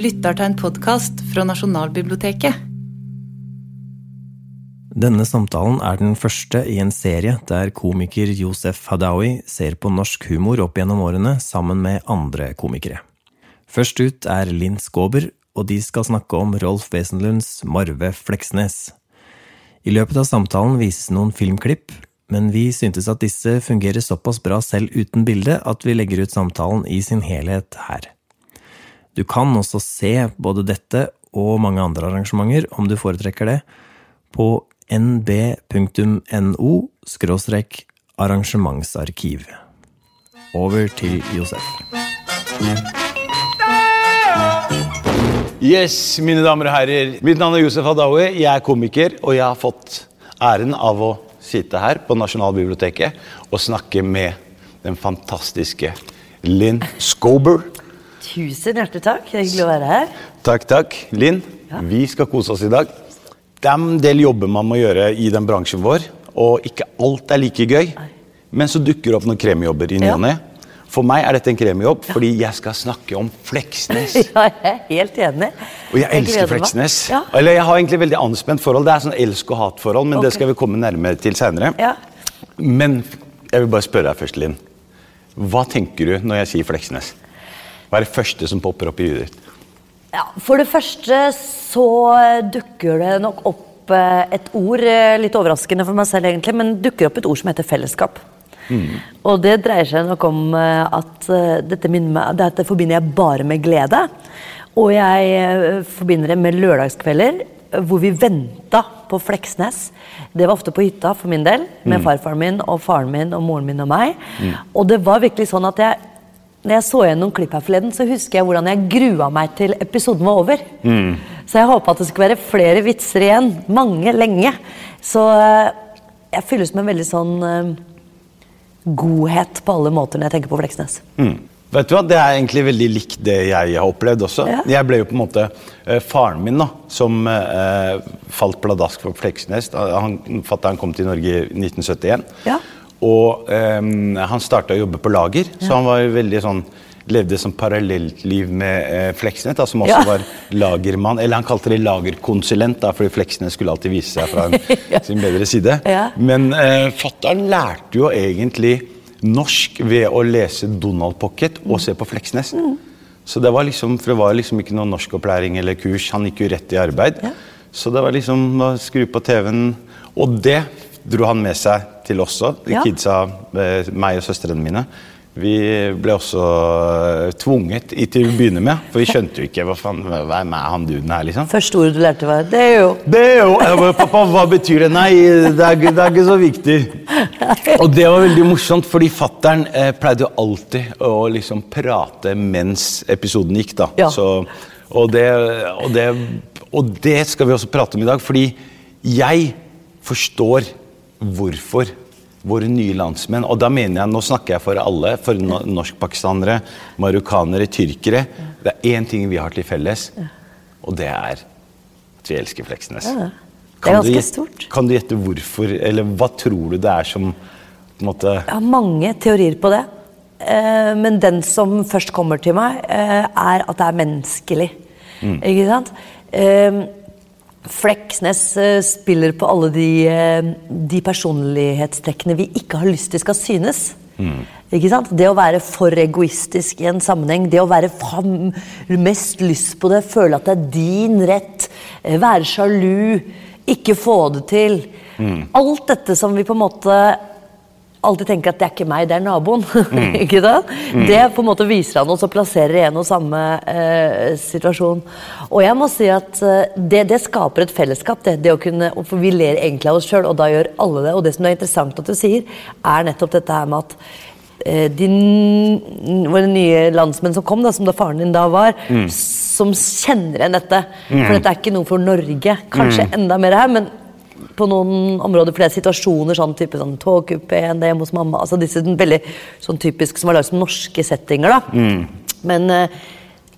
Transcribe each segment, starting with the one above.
lytter til en podkast fra Nasjonalbiblioteket. Denne samtalen er den første i en serie der komiker Josef Hadaoui ser på norsk humor opp gjennom årene sammen med andre komikere. Først ut er Linn Skåber, og de skal snakke om Rolf Wesenlunds Marve Fleksnes. I løpet av samtalen vises noen filmklipp, men vi syntes at disse fungerer såpass bra selv uten bilde at vi legger ut samtalen i sin helhet her. Du kan også se både dette og mange andre arrangementer, om du foretrekker det, på nb.no arrangementsarkiv. Over til Josef. Yes, mine damer og herrer. Mitt navn er Josef Hadaoui. Jeg er komiker, og jeg har fått æren av å sitte her på Nasjonalbiblioteket og snakke med den fantastiske Linn Skober. Tusen hjertelig takk. Det er hyggelig å være her. Takk, takk. Linn, vi skal kose oss i dag. Det er en del jobber man må gjøre i den bransjen vår, og ikke alt er like gøy. Men så dukker det opp noen kremjobber i ny og ne. For meg er dette en kremjobb fordi jeg skal snakke om Fleksnes. Ja, jeg er helt enig. Og jeg elsker. Fleksnes. Ja. Eller jeg har egentlig veldig anspent forhold. Det er sånn elsk- og hatforhold, men det skal vi komme nærmere til seinere. Ja. Men jeg vil bare spørre deg først, Linn. Hva tenker du når jeg sier Fleksnes? Hva er det første som popper opp i huet ditt? Ja, for det første så dukker det nok opp eh, et ord, eh, litt overraskende for meg selv egentlig, men dukker opp et ord som heter fellesskap. Og det dreier seg nok om eh, at dette, minner dette forbinder jeg bare med glede. Og jeg forbinder det med lørdagskvelder hvor vi venta på Fleksnes. Det var ofte på hytta for min del, med farfaren min og faren min og moren min og meg. Og det var virkelig sånn at jeg når jeg så gjennom klipp her forleden, så husker jeg hvordan jeg grua meg til episoden var over. Så jeg håpa at det skulle være flere vitser igjen. Mange, lenge. Så eh, jeg fylles med veldig sånn uh, godhet på alle måter når jeg tenker på Fleksnes. Vet du hva, Det er egentlig veldig likt det jeg har opplevd også. Ja. Jeg ble jo på en måte uh, Faren min, da, som uh, falt pladask for Fleksnes han, Fatter'n kom til Norge i 1971. Ja. Og um, han starta å jobbe på lager, så han var veldig sånn Levde som parallelltliv med eh, Fleksnes, da, som også Ja. var lagermann. Eller han kalte det lagerkonsulent, da, fordi Fleksnes skulle alltid vise seg fra en, sin bedre side. Ja. Men eh, fatter'n lærte jo egentlig norsk ved å lese Donald Pocket og se på Fleksnes. Så det var liksom, for det var liksom ikke noe norskopplæring eller kurs. Han gikk jo rett i arbeid. Ja. Så det var liksom å skru på TV-en. Og det dro han med seg til oss også, Ja. kidsa, eh, meg og søstrene mine. Vi ble også eh, tvunget til å begynne med, for vi skjønte jo ikke hva faen, hva er han duden her, liksom. Første ordet du lærte, var det er jo Det er jo bare, Pappa, hva betyr det? Nei, det er, det er ikke så viktig. Og det var veldig morsomt, fordi fattern eh, pleide jo alltid å liksom prate mens episoden gikk. da. Ja. Så, og, det, og, det, og det skal vi også prate om i dag, fordi jeg forstår hvorfor våre nye landsmenn Og da mener jeg, nå snakker jeg for alle, for norskpakistanere, marokkanere, tyrkere. Det er én ting vi har til felles, og det er at vi elsker Fleksnes. Ja, det er Kan du ganske stort. Kan du gjette hvorfor, eller hva tror du det er som på en måte Jeg har mange teorier på det. Eh, men den som først kommer til meg, eh, er at det er menneskelig. Ikke sant? Fleksnes eh, spiller på alle de, eh, de personlighetstrekkene vi ikke har lyst til skal synes. Ikke sant? Det å være for egoistisk i en sammenheng, det å være ha mest lyst på det, føle at det er din rett, eh, være sjalu, ikke få det til. Alt dette som vi på en måte alltid tenker at det er ikke meg, det er naboen. ikke sant? Det på en måte viser han oss og plasserer i en og samme eh, situasjon. Og jeg må si at eh, det, det skaper et fellesskap, det, det å kunne, for vi ler egentlig av oss sjøl, og da gjør alle det. Og det som er interessant at du sier, er nettopp dette her med at eh, de våre nye landsmenn som kom, da, som da faren din da var, som kjenner igjen dette. For dette er ikke noe for Norge. Kanskje enda mer her, men på noen områder for det er situasjoner, sånn type sånn togkupeen, det hjemme hos mamma altså Disse veldig sånn typisk som er laget som norske settinger. da. Men uh,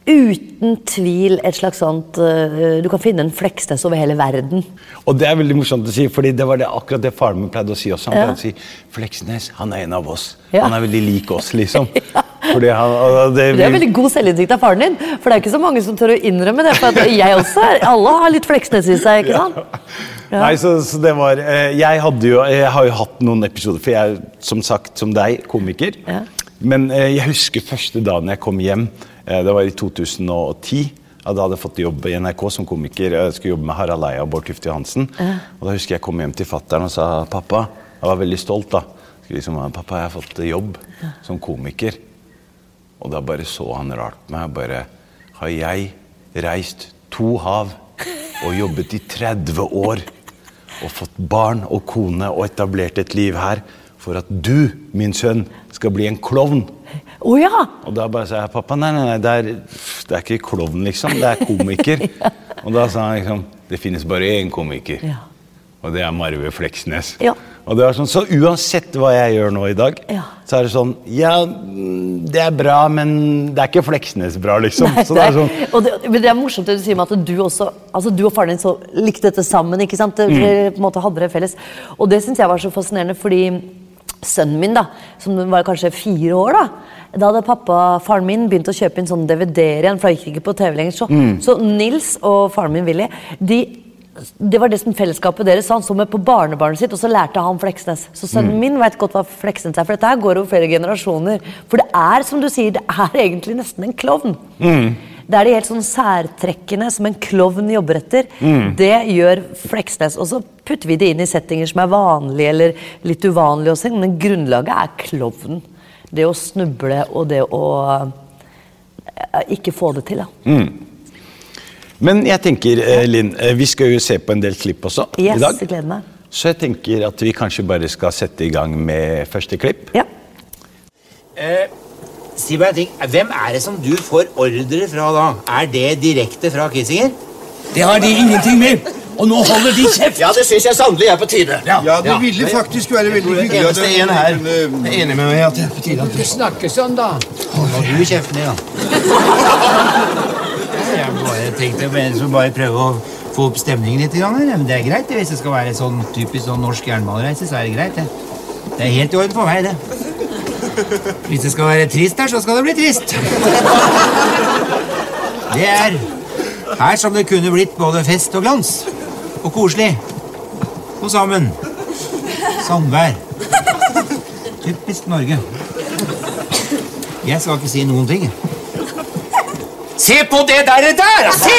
uten tvil et slags sånt uh, Du kan finne en Fleksnes over hele verden. Og det er veldig morsomt å si, fordi det var det akkurat det faren min pleide å si også. Han Ja. pleide å si Fleksnes, han er en av oss. Ja. Han er veldig lik oss, liksom. Fordi han, og det, Det er veldig god selvinnsikt av faren din. For det er ikke så mange som tør å innrømme det. For at jeg også er, alle har litt Fleksnes i seg, ikke sant? Ja. Nei, så, så det var eh, Jeg hadde jo Jeg har jo hatt noen episoder, for jeg er som sagt som deg komiker. Ja. Men eh, jeg husker første dagen jeg kom hjem. Eh, det var i 2010. Da hadde jeg fått jobb i NRK som komiker. Jeg skulle jobbe med Harald Eia og Bård Tufte Johansen. Og da husker jeg kom hjem til fattern og sa pappa Jeg var veldig stolt, da. Skulle liksom, pappa, jeg har fått jobb som komiker. Og da bare så han rart på meg. Bare Har jeg reist to hav og jobbet i 30 år og fått barn og kone og etablert et liv her for at du, min sønn, skal bli en klovn? Å ja! Og da bare sa jeg pappa, nei, nei, nei, det er, det er ikke klovn, liksom. Det er komiker. Og da sa han liksom Det finnes bare én komiker. Ja. Og det er Marve Fleksnes. Ja. Og det var sånn, Så uansett hva jeg gjør nå i dag, Ja. så er det sånn Ja, det er bra, men det er ikke Fleksnes bra, liksom. Nei, så det er sånn og det, men det er morsomt det du sier med at du også altså du og faren din så likte dette sammen. ikke sant? Mm. Dere på en måte hadde det felles. Og det syns jeg var så fascinerende, fordi sønnen min, da, som var kanskje fire år, da da hadde pappa, faren min begynt å kjøpe inn sånne DVD-er igjen, for da gikk ikke på TV lenger. Så, Mm. så Nils og faren min Willy de det var det som fellesskapet deres sa. Han så med på barnebarnet sitt, og så lærte han Fleksnes. Så sønnen min vet godt hva Fleksnes er, for dette her går over flere generasjoner. For det er, som du sier, det er egentlig nesten en klovn. Det er de helt sånn særtrekkene som en klovn jobber etter. Det gjør Fleksnes. Og så putter vi det inn i settinger som er vanlige eller litt uvanlige også, men grunnlaget er klovnen. Det å snuble og det å eh, ikke få det til, da. Men jeg tenker, eh, Linn, eh, vi skal jo se på en del klipp også Yes, i dag. gleder meg. Så jeg tenker at vi kanskje bare skal sette i gang med første klipp. Ja. Eh, si meg en ting. Hvem er det som du får ordre fra da? Er det direkte fra Kissinger? Det har de ingenting med. Og nå holder de kjeft! Ja, det syns jeg sannelig er på tide. Ja, det ville faktisk være veldig hyggelig. at eneste en her kunne- er enig med meg at det er på tide du snakker sånn, da. holder du kjeften din, da. Jeg tenkte jeg skulle bare prøve å få opp stemningen litt. Men det er greit hvis det skal være sånn typisk sånn norsk jernbanereise. så er Det greit det. Det er helt i orden for meg, det. Hvis det skal være trist her, så skal det bli trist. Det er her som det kunne blitt både fest og glans. Og koselig. Og sammen. Samvær. Typisk Norge. Jeg skal ikke si noen ting. Se på det der! der! Se!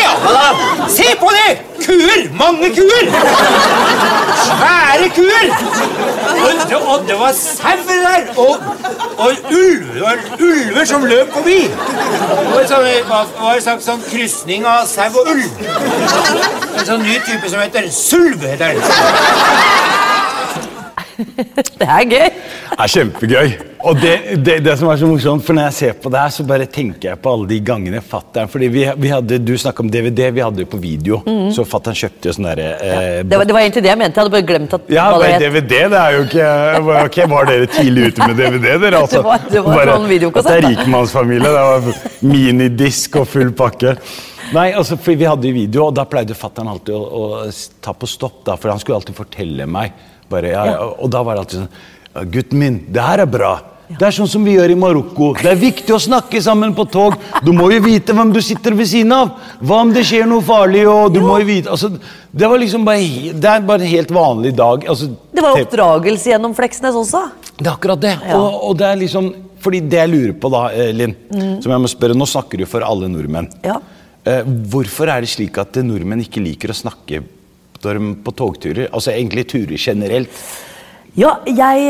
Se på det! Kuer! Mange kuer! Svære kuer! Og det, og det var sauer der! Og, og ulver, ulver som løp forbi. Det sånn, det var en slags sånn krysning av sau og ulv. En sånn ny type som heter sulv. heter den. Det er gøy. Det er kjempegøy. Og det, det, det som er så morsomt, for når jeg ser på det her, så bare tenker jeg på alle de gangene fatter'n Fordi vi, vi hadde, Du snakka om DVD, vi hadde det på video. Så fatter'n kjøpte jo sånn derre eh, Det var, det var egentlig det jeg mente. Jeg hadde bare glemt at ja, hva det het. DVD, det er jo ikke Ok, Var dere tidlig ute med DVD, dere? Altså, Det var- det var Bare sånn videokassett, det er rikmannsfamilie. Det var minidisk og full pakke. Nei, altså, for Vi hadde jo video, og da pleide fatter'n alltid å, å ta på stopp. da, For han skulle alltid fortelle meg. Bare, ja, Ja. og, da var det alltid sånn «Ja, Gutten min, det her er bra. Det er sånn som vi gjør i Marokko. Det er viktig å snakke sammen på tog. Du må jo vite hvem du sitter ved siden av. Hva om det skjer noe farlig? og du må jo vite, altså, Det var liksom bare, det er bare en helt vanlig dag. altså, Det var jo oppdragelse gjennom Fleksnes også. det er akkurat det. Ja. Og, og det er liksom, fordi det jeg lurer på da, Linn, mm. som jeg må spørre, Nå snakker du for alle nordmenn. Ja. Eh, hvorfor er det slik at eh, nordmenn ikke liker å snakke når på togturer? Altså egentlig turer generelt. Ja, jeg,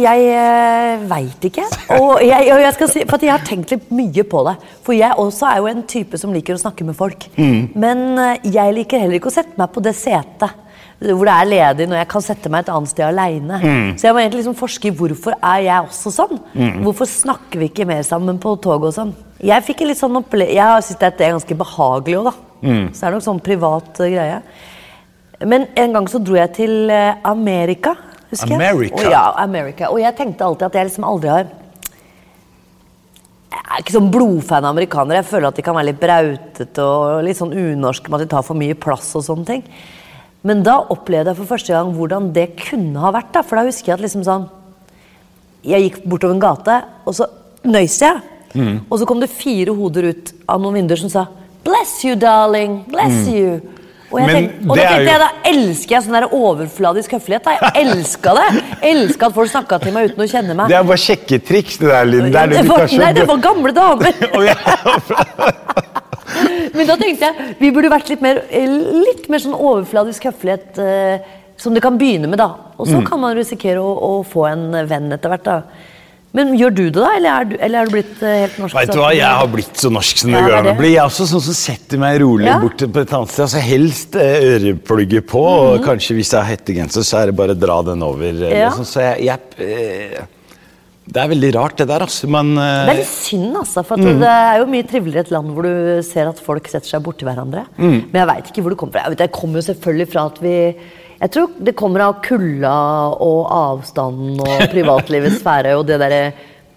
jeg veit ikke. Og jeg, og jeg skal si, for jeg har tenkt litt mye på det. For jeg også er jo en type som liker å snakke med folk. Men eh, jeg liker heller ikke å sette meg på det setet. Hvor det er ledig når jeg kan sette meg et annet sted aleine. Så jeg må egentlig liksom forske i hvorfor er jeg også sånn. Hvorfor snakker vi ikke mer sammen på tog og sånn? Jeg fikk en litt sånn opple Jeg syns dette det er ganske behagelig òg, da. Så det er nok sånn privat eh, greie. Men en gang så dro jeg til eh, Amerika. Husker jeg. America? Og ja, America. Og jeg tenkte alltid at jeg liksom aldri har Jeg er ikke sånn blodfan av amerikanere. Jeg føler at de kan være litt brautete og litt sånn unorske med at de tar for mye plass og sånne ting. Men da opplevde jeg for første gang hvordan det kunne ha vært. da, For da husker jeg at liksom sånn Jeg gikk bortover en gate, og så nøys jeg. Og så kom det fire hoder ut av noen vinduer som sa 'Bless you, darling'. Bless you. Og, tenkte, og da tenkte jo- jeg, da elsker jeg sånn der overfladisk høflighet. Da. Jeg elska det. Elska at folk snakka til meg uten å kjenne meg. Det er bare sjekketriks, det der, Linn. Det det var, nei, det var gamle damer. Men da tenkte jeg vi burde vært litt mer, eh, litt mer sånn overfladisk høflighet eh, som du kan begynne med, da. Og Mm. så kan man risikere å, å få en venn etter hvert, da. Men gjør du det, da? Eller er du, eller er du blitt eh, helt norsk? Vet du hva, Jeg har blitt så norsk som det går an å bli. Jeg er også sånn som setter meg rolig Ja. bort på et annet sted. Altså Helst eh, øreplugger på, og Mhm. kanskje hvis jeg har hettegenser, så er det bare å dra den over. Ja. Liksom. Så jeg, jeg eh, Det er veldig rart, det der, altså. Men uh... Det er litt synd, altså. For Mm. det er jo mye triveligere et land hvor du ser at folk setter seg borti hverandre. Mm. Men jeg veit ikke hvor det kommer fra. Jeg vet, jeg kommer jo selvfølgelig fra at vi Jeg tror det kommer av kulda og avstanden og privatlivets sfære og det derre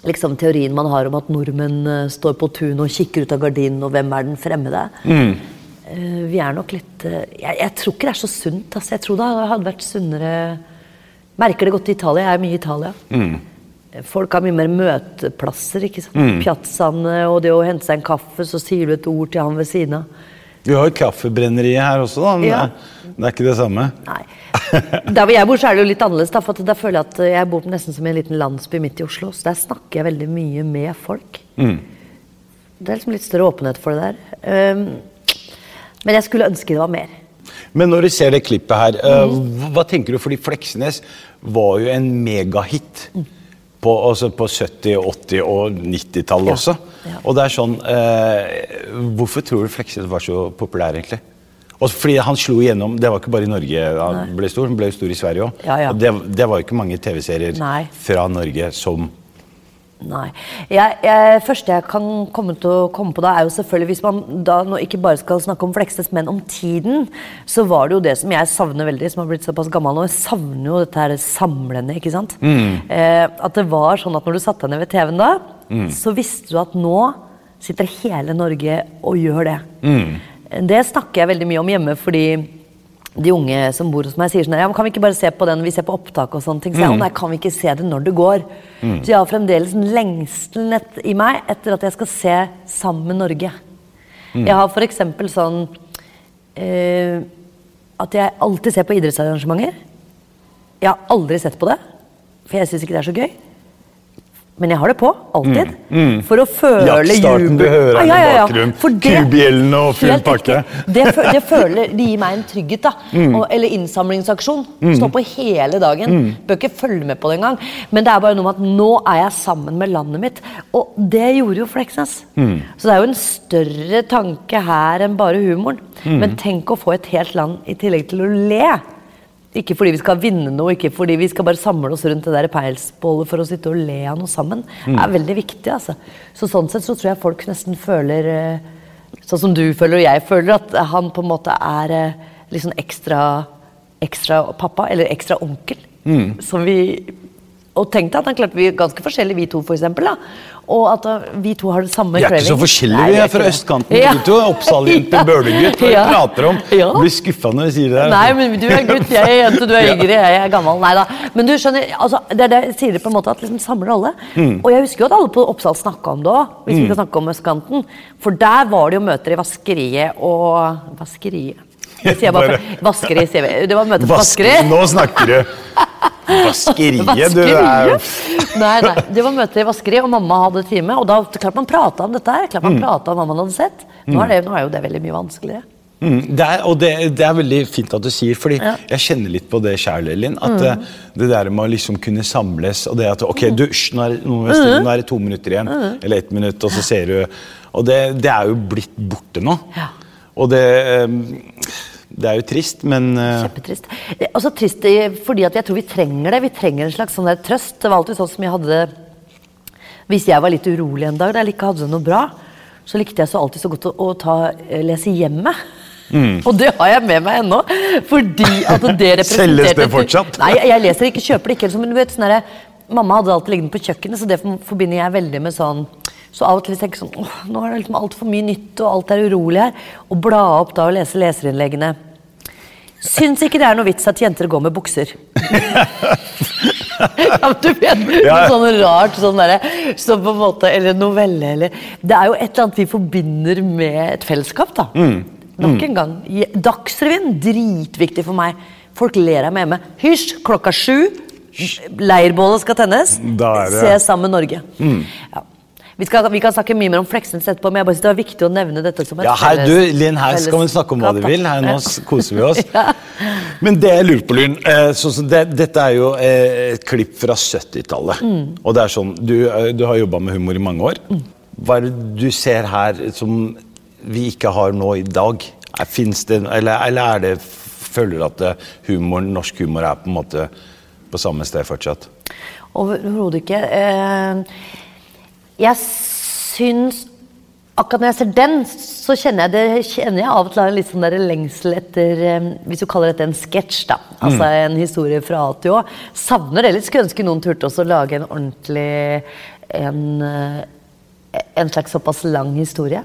liksom, teorien man har om at nordmenn eh, står på tun og kikker ut av gardinen, og hvem er den fremmede? Mm. Eh, vi er nok litt eh, jeg, jeg tror ikke det er så sunt. Altså. Jeg tror det hadde vært sunnere Merker det godt i Italia. Jeg er mye i Italia. Mm. Folk har mye mer møteplasser. ikke sant? Piazzaene og det å hente seg en kaffe, så sier du et ord til han ved siden av. vi har jo kaffebrenneriet her også, da. Men Ja. det er ikke det samme. Nei. Der hvor jeg bor, så er det jo litt annerledes. Da, for da føler jeg at jeg bor nesten som i en liten landsby midt i Oslo. Så der snakker jeg veldig mye med folk. Det er liksom litt større åpenhet for det der. Men jeg skulle ønske det var mer. Men når du ser det klippet her, eh, Mhm. hva, tenker du? Fordi Fleksnes var jo en megahit på, altså på 70-, 80- og 90-tallet Ja, også. ja. Og det er sånn eh, Hvorfor tror du Fleksnes var så populær, egentlig? Og fordi han slo igjennom Det var ikke bare i Norge han ble stor, han ble stor i Sverige òg. Ja, ja. Det, det var ikke mange TV-serier fra Norge som Nei. Jeg, jeg, første jeg kan komme til å komme på da, er jo selvfølgelig Hvis man da nå ikke bare skal snakke om Fleksnes, men om tiden, så var det jo det som jeg savner veldig, som har blitt såpass gammel nå. Jeg savner jo dette her samlende, ikke sant. Eh, at det var sånn at når du satte deg ned ved TV-en da, så visste du at nå sitter hele Norge og gjør det. Det snakker jeg veldig mye om hjemme, fordi de unge som bor hos meg, sier sånn ja, men Kan vi ikke bare se på den vi ser på opptak og sånne ting? Så jeg, mm. nei, kan vi ikke se det når det går? Så jeg har fremdeles en lengsel i meg etter at jeg skal se sammen med Norge. Jeg har eksempel sånn eh, at jeg alltid ser på idrettsarrangementer. Jeg har aldri sett på det, for jeg syns ikke det er så gøy. Men jeg har det på, alltid. For å føle Jaktstarten, du hører den i bakgrunnen. For det- og full pakke. Det, det føler, det gir meg en trygghet. da. Og, eller innsamlingsaksjon. Stå på hele dagen. Bør ikke følge med på det engang. Men det er bare noe med at nå er jeg sammen med landet mitt. Og det gjorde jo Fleksnes. Så det er jo en større tanke her enn bare humoren. Men tenk å få et helt land i tillegg til å le. Ikke fordi vi skal vinne noe, ikke fordi vi skal bare samle oss rundt det der peilsbålet for å sitte og le av noe sammen. Det er veldig viktig, altså. Så sånn sett så tror jeg folk nesten føler eh, Sånn som du føler og jeg føler, at han på en måte er liksom ekstra Ekstra pappa, eller ekstra onkel. Som vi Og tenk deg at han klarte vi ganske forskjellig, vi to, for eksempel. Da. Og at vi to har det samme Vi er ikke så forskjellige, Nei, vi er fra østkanten. Ja. Du er Oppsal-jente, Bøhler-gutt. Hva Ja. prater om? Ja. Blir skuffa når du sier det. Nei, men du er gutt, jeg er jente, du er yngre, jeg er gammel. Nei da. Men du skjønner, altså, det er det jeg sier det på en måte at liksom samler alle. Mm. Og jeg husker jo at alle på Oppsal snakka om det òg, hvis vi skal snakke om østkanten. For der var det jo møter i vaskeriet og Vaskeriet? Sier jeg bare. Vaskeri, sier vi. Det var møte på Vaske, vaskeri. nå snakker du! Vaskeriet, du er Nei, nei. Det var møte i vaskeri, og mamma hadde time. Og da klart man prata om dette her. Klart man mm. om hva man hadde sett. Nå er, det, nå er jo det veldig mye vanskeligere. Mm, det er, og det, det er veldig fint at du sier, fordi Ja. jeg kjenner litt på det sjæl, Elin. At Mm. eh, det der med å liksom kunne samles og det at Ok, du, sh, nå, er, nå, er stille, nå er det to minutter igjen. Mm. Eller ett minutt, og så ser du Og det, det er jo blitt borte nå. Ja. Og det eh, Det er jo trist, men eh, Kjempetrist. Også trist fordi at jeg tror vi trenger det. Vi trenger en slags sånn der trøst. Det var alltid sånn som jeg hadde Hvis jeg var litt urolig en dag da jeg ikke hadde det noe bra, så likte jeg så alltid så godt å, å ta, eh, lese hjemmet. Og det har jeg med meg ennå. Fordi at det representerte Selges det fortsatt? Nei, jeg leser ikke, kjøper det ikke. Men du vet, sånn der, Mamma hadde alltid liggende på kjøkkenet, så det forbinder jeg veldig med sånn Så av og til tenker jeg sånn åh, Nå er det liksom altfor mye nytt, og alt er urolig her. Og bla opp da og lese leserinnleggene. Syns ikke det er noe vits at jenter går med bukser. ja, du vet, noe sånn rart sånn derre som på en måte Eller novelle, eller Det er jo et eller annet vi forbinder med et fellesskap, da. Mm. Nok en gang. Dagsrevyen, dritviktig for meg. Folk ler av meg hjemme. Hysj, klokka sju. Leirbålet skal tennes. Se sammen Norge. Ja. Vi, skal, vi kan snakke mye mer om Fleksnes etterpå, men jeg bare synes det var viktig å nevne dette som et Ja, her, du, Linn, her skal vi snakke om hva du vil. Her nå koser vi oss. Men det jeg lurer på, Lynn eh, det, Dette er jo eh, et klipp fra 70-tallet. Mm. Og det er sånn, du, eh, du har jobba med humor i mange år. Hva er det du ser her som vi ikke har nå i dag? Fins det, eller, eller er det Føler du at humor, norsk humor er på en måte på samme sted fortsatt? Overhodet ikke. Eh, Jeg syns Akkurat når jeg ser den, så kjenner jeg, det, kjenner jeg av og til en litt sånn der lengsel etter eh, Hvis du kaller dette en sketsj, da. Altså en historie fra A til Å. Savner det litt. Skulle ønske noen turte også å lage en ordentlig en, eh, en slags såpass lang historie.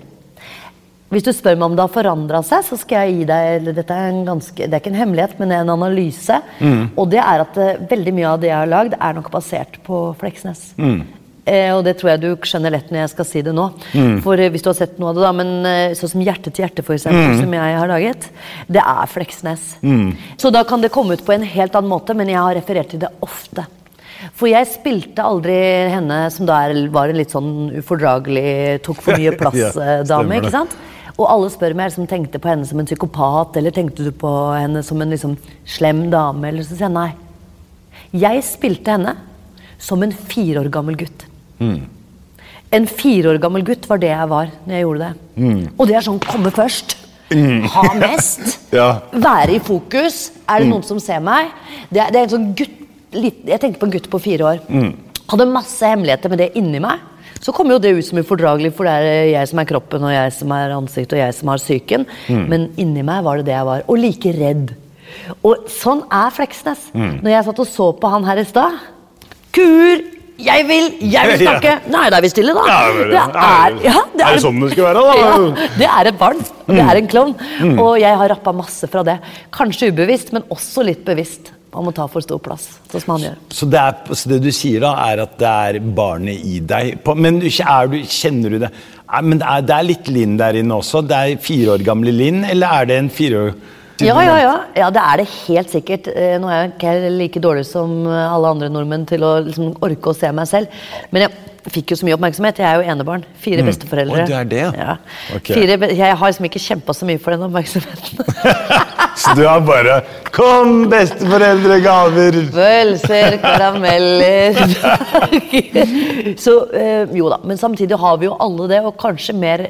Hvis du spør meg om det har forandra seg, så skal jeg gi deg eller dette er en ganske, Det er ikke en hemmelighet, men en analyse. Og det er at eh, veldig mye av det jeg har lagd, er nok basert på Fleksnes. Eh, og det tror jeg du skjønner lett når jeg skal si det nå. For eh, hvis du har sett noe av det, da, men eh, sånn som Hjerte til hjerte, for eksempel, som jeg har laget, det er Fleksnes. Så da kan det komme ut på en helt annen måte, men jeg har referert til det ofte. For jeg spilte aldri henne som da var en litt sånn ufordragelig, tok for mye plass-dame. ja, ikke sant? Og alle spør meg som tenkte på henne som en psykopat, eller tenkte du på henne som en liksom slem dame? Eller så sier jeg nei. Jeg spilte henne som en fire år gammel gutt. En fire år gammel gutt var det jeg var når jeg gjorde det. Og det er sånn komme først. Ha mest. Ja. Være i fokus. Er det noen som ser meg? Det er, det er en sånn gutt litt, Jeg tenker på en gutt på fire år. Hadde masse hemmeligheter med det inni meg. Så kommer jo det ut som ufordragelig, for det er jeg som er kroppen, og jeg som er ansiktet, og jeg som har psyken. Men inni meg var det det jeg var. Og like redd. Og sånn er Fleksnes. Når jeg satt og så på han her i stad Kuer! Jeg vil! Jeg vil snakke! Nei, da er vi stille, da. Det er- ja, det er det sånn det skal være, da? Ja, det er et barn. Det er en klovn. Og jeg har rappa masse fra det. Kanskje ubevisst, men også litt bevisst. Om å ta for stor plass, sånn som han gjør. Så det, er, så det du sier da, er at det er barnet i deg. Men du, er du, kjenner du det? Men det er, det er litt Linn der inne også. Det er fire år gamle Linn, eller er det en fire år Ja, ja, ja. ja, det er det helt sikkert. Eh, Nå er jeg ikke like dårlig som eh, alle andre nordmenn til å liksom orke å se meg selv. Men jeg fikk jo så mye oppmerksomhet. Jeg er jo enebarn. Fire besteforeldre. Å, det er det, ja. Okay. Fire, jeg har liksom ikke kjempa så mye for den oppmerksomheten. Så du har bare Kom, besteforeldregaver! Pølser, karameller Så eh, jo da, men samtidig har vi jo alle det, og kanskje mer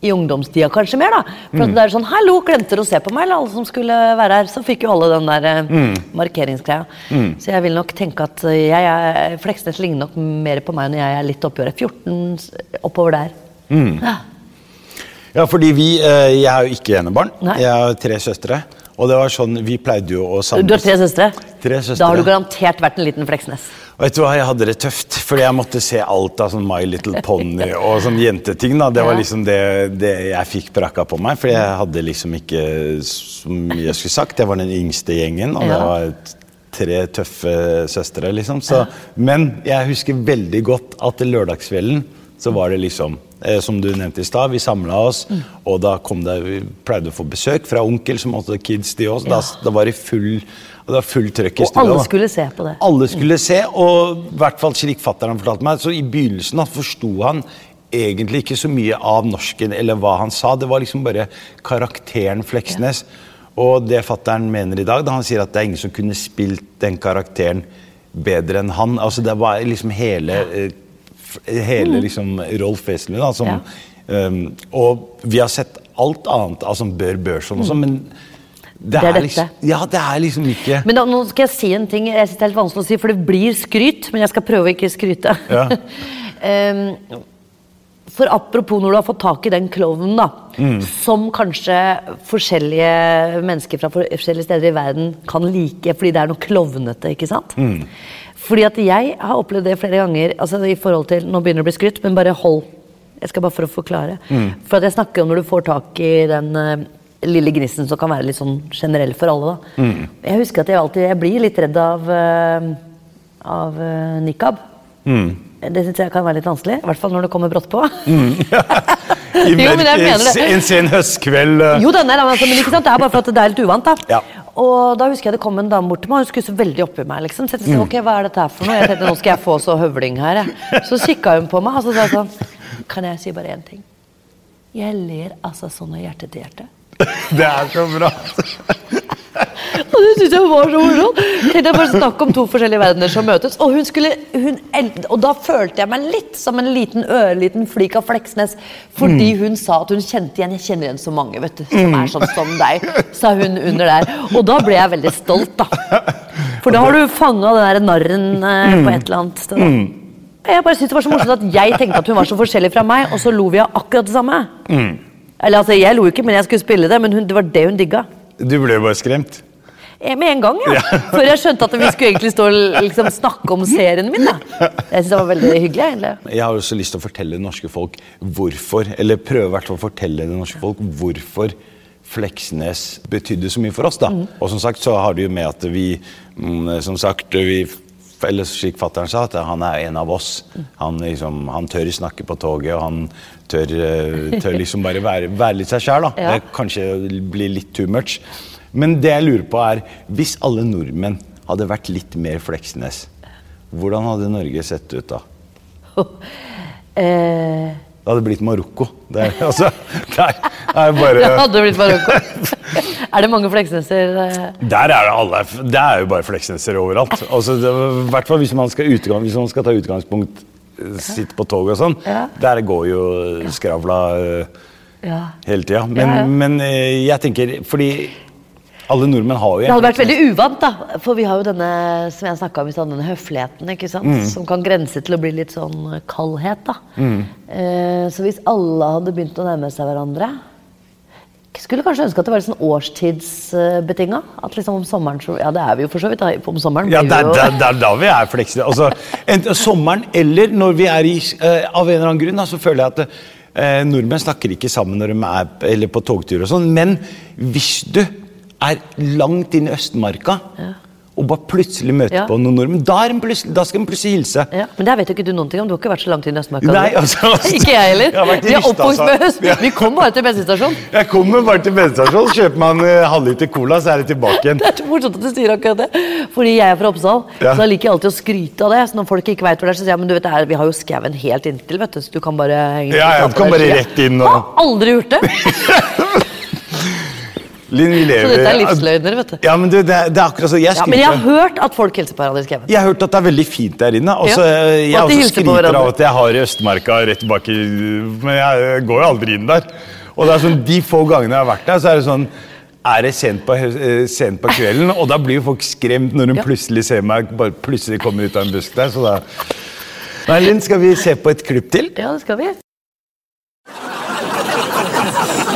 i ungdomstida kanskje mer, da. For mm. det er sånn 'Hallo, glemte dere å se på meg?' Eller alle som skulle være her. Så fikk jo alle den der mm. markeringsgreia. Så jeg vil nok tenke at eh, jeg er, Fleksnes ligner nok mer på meg når jeg er litt oppi året. 14 oppover der. Ja. Ja, fordi vi eh, Jeg er jo ikke enebarn. Nei. Jeg har tre søstre. Og det var sånn, vi pleide jo å samles Du har tre søstre? Tre søstre. Da har du garantert vært en liten Fleksnes. Vet du hva, Jeg hadde det tøft, fordi jeg måtte se alt av sånn My Little Pony og sånn jenteting. da, Det var liksom det, det jeg fikk brakka på meg, for jeg hadde liksom ikke så mye jeg skulle sagt. Jeg var den yngste gjengen, og det var tre tøffe søstre, liksom. Så, Men jeg husker veldig godt at lørdagskvelden så var det liksom eh, som du nevnte i stad, vi samla oss, og da kom det, vi pleide å få besøk fra onkel, som hadde kids, de også. Da, da var det full, det var fullt trøkk i Og alle skulle se på det. Alle skulle se, og i hvert fall slik fatter'n fortalte meg, så i begynnelsen forsto han egentlig ikke så mye av norsken eller hva han sa. Det var liksom bare karakteren Fleksnes. Og det fatteren mener i dag, da han sier at det er ingen som kunne spilt den karakteren bedre enn han. Altså det var liksom hele, eh, hele liksom Rolf Wesenlund da, som Ja. um, Og vi har sett alt annet, altså Bør Børson også, men det, Det er dette. liksom, ja, det er liksom ikke Men da, nå skal jeg si en ting. Jeg synes det er helt vanskelig å si, for det blir skryt. Men jeg skal prøve å ikke skryte. Ja. um, for apropos når du har fått tak i den klovnen, da. Mm. Som kanskje forskjellige mennesker fra forskjellige steder i verden kan like fordi det er noe klovnete. ikke sant? Mm. Fordi at jeg har opplevd det flere ganger. altså i forhold til, Nå begynner det å bli skrytt, men bare hold. Jeg skal bare for å forklare. Mm. For at jeg snakker om når du får tak i den eh, lille gnisten som kan være litt sånn generell for alle. da. Mm. Jeg husker at jeg alltid jeg blir litt redd av, eh, av eh, nikab. Mm. Det syns jeg kan være litt vanskelig. I hvert fall når det kommer brått på. I jeg mener det. En sen høstkveld eh, Jo, denne er, altså, men ikke sant? Det er bare for at det er litt uvant. da. Ja. Og da husker jeg det kom en dame bort til meg, og hun skulle så veldig oppi meg. liksom. Så jeg tenkte, ok, hva er dette her for noe? Jeg tenkte, nå skal jeg få så høvling her. Jeg. Så kikka hun på meg, og så sa sånn Kan jeg si bare én ting? Jeg ler altså sånn av hjerte til hjerte. Det er så bra. Og det syns jeg var så morsomt. Jeg bare Snakk om to forskjellige verdener som møtes. Og hun skulle, hun, og da følte jeg meg litt som en liten ørliten flik av Fleksnes. Fordi hun sa at hun kjente igjen Jeg kjenner igjen så mange vet du, som er sånn som deg. Sa hun under der. Og da ble jeg veldig stolt, da. For da har du fanga den der narren eh, på et eller annet sted. da. Jeg bare synes det var så morsomt at jeg tenkte at hun var så forskjellig fra meg, og så lo vi av akkurat det samme. Eller altså, Jeg lo ikke, men jeg skulle spille det, men hun, det var det hun digga. Du ble jo bare skremt. Eh, Med en gang, ja. Før jeg skjønte at vi skulle egentlig stå og liksom, snakke om serien min. da. Jeg synes det var veldig hyggelig. egentlig. Jeg har også lyst til å fortelle det norske folk hvorfor, eller prøve hvert å fortelle det norske folk hvorfor Fleksnes betydde så mye for oss. da. Og som sagt så har det jo med at vi, mm, som sagt, vi eller slik fatteren sa, at han er en av oss. Han, liksom, han tør snakke på toget, og han tør, eh, tør liksom bare være, være litt seg sjæl. Ja. Det kanskje blir litt too much. Men det jeg lurer på er, hvis alle nordmenn hadde vært litt mer Fleksnes, hvordan hadde Norge sett ut da? Eh, Det hadde blitt Marokko. Det er, altså, der, er, bare det hadde blitt Marokko. er det mange Fleksneser? eh? Der er det alle. Det er jo bare fleksneser overalt. Altså, det, hvert fall hvis man skal, utgang, hvis man skal ta utgangspunkt eh, sitt på toget og sånn. Ja. Der går jo skravla eh, Ja. hele tida. Men, men eh, jeg tenker Fordi alle nordmenn har jo Det hadde vært veldig uvant, da. For vi har jo denne som jeg om denne høfligheten. ikke sant? Mm. Som kan grense til å bli litt sånn eh, kaldhet. da. Mm. så hvis alle hadde begynt å nærme seg hverandre skulle kanskje ønske at det var litt sånn årstidsbetinga. At liksom om sommeren så, Ja, det er vi jo for så vidt. da. Om sommeren Ja, det er det er da vi er fleksible. Altså, enten sommeren eller når vi er i eh, Av en eller annen grunn da, så føler jeg at eh, nordmenn snakker ikke sammen når de er eller på togtur og sånn, men hvis du er langt inn i Østmarka og bare plutselig møter Ja. på noen nordmenn, da, da skal en plutselig hilse. Ja, men der vet jo ikke du noen ting om. Du har ikke vært så langt tid i Østmarka. Nei, altså, altså, ikke jeg heller. jeg Vi er oppvokst med høst. Ja. Vi kom bare til bensinstasjonen. Jeg kommer bare til bensinstasjonen, kjøper meg en eh, halvliter cola, så er jeg tilbake igjen. Det er så morsomt at du sier akkurat det. Fordi jeg er fra Oppsal, så jeg liker alltid å skryte av det. Så når folk ikke vet hvor det er, så sier jeg men du vet, det her, vi har jo skauen helt inntil, vet du, så du kan bare henge Ja, ja, du kan bare rett inn og- Har aldri gjort det! Linn, vi Så dette er livsløgner, vet du. Ja, men du, det, er- det er akkurat så. Jeg Ja, men jeg har hørt at folk hilser på hverandre i skauen. Jeg har hørt at det er veldig fint der inne. Og så, Ja, jeg og også skryter av at jeg har Østmarka rett bak i Men jeg går jo aldri inn der. Og det er sånn, De få gangene jeg har vært der, så er det sånn er det sent på, eh, sent på kvelden, og da blir jo folk skremt når de Ja. plutselig ser meg bare plutselig kommer ut av en busk der. så da... Nei, Linn, skal vi se på et klipp til? Ja, det skal vi.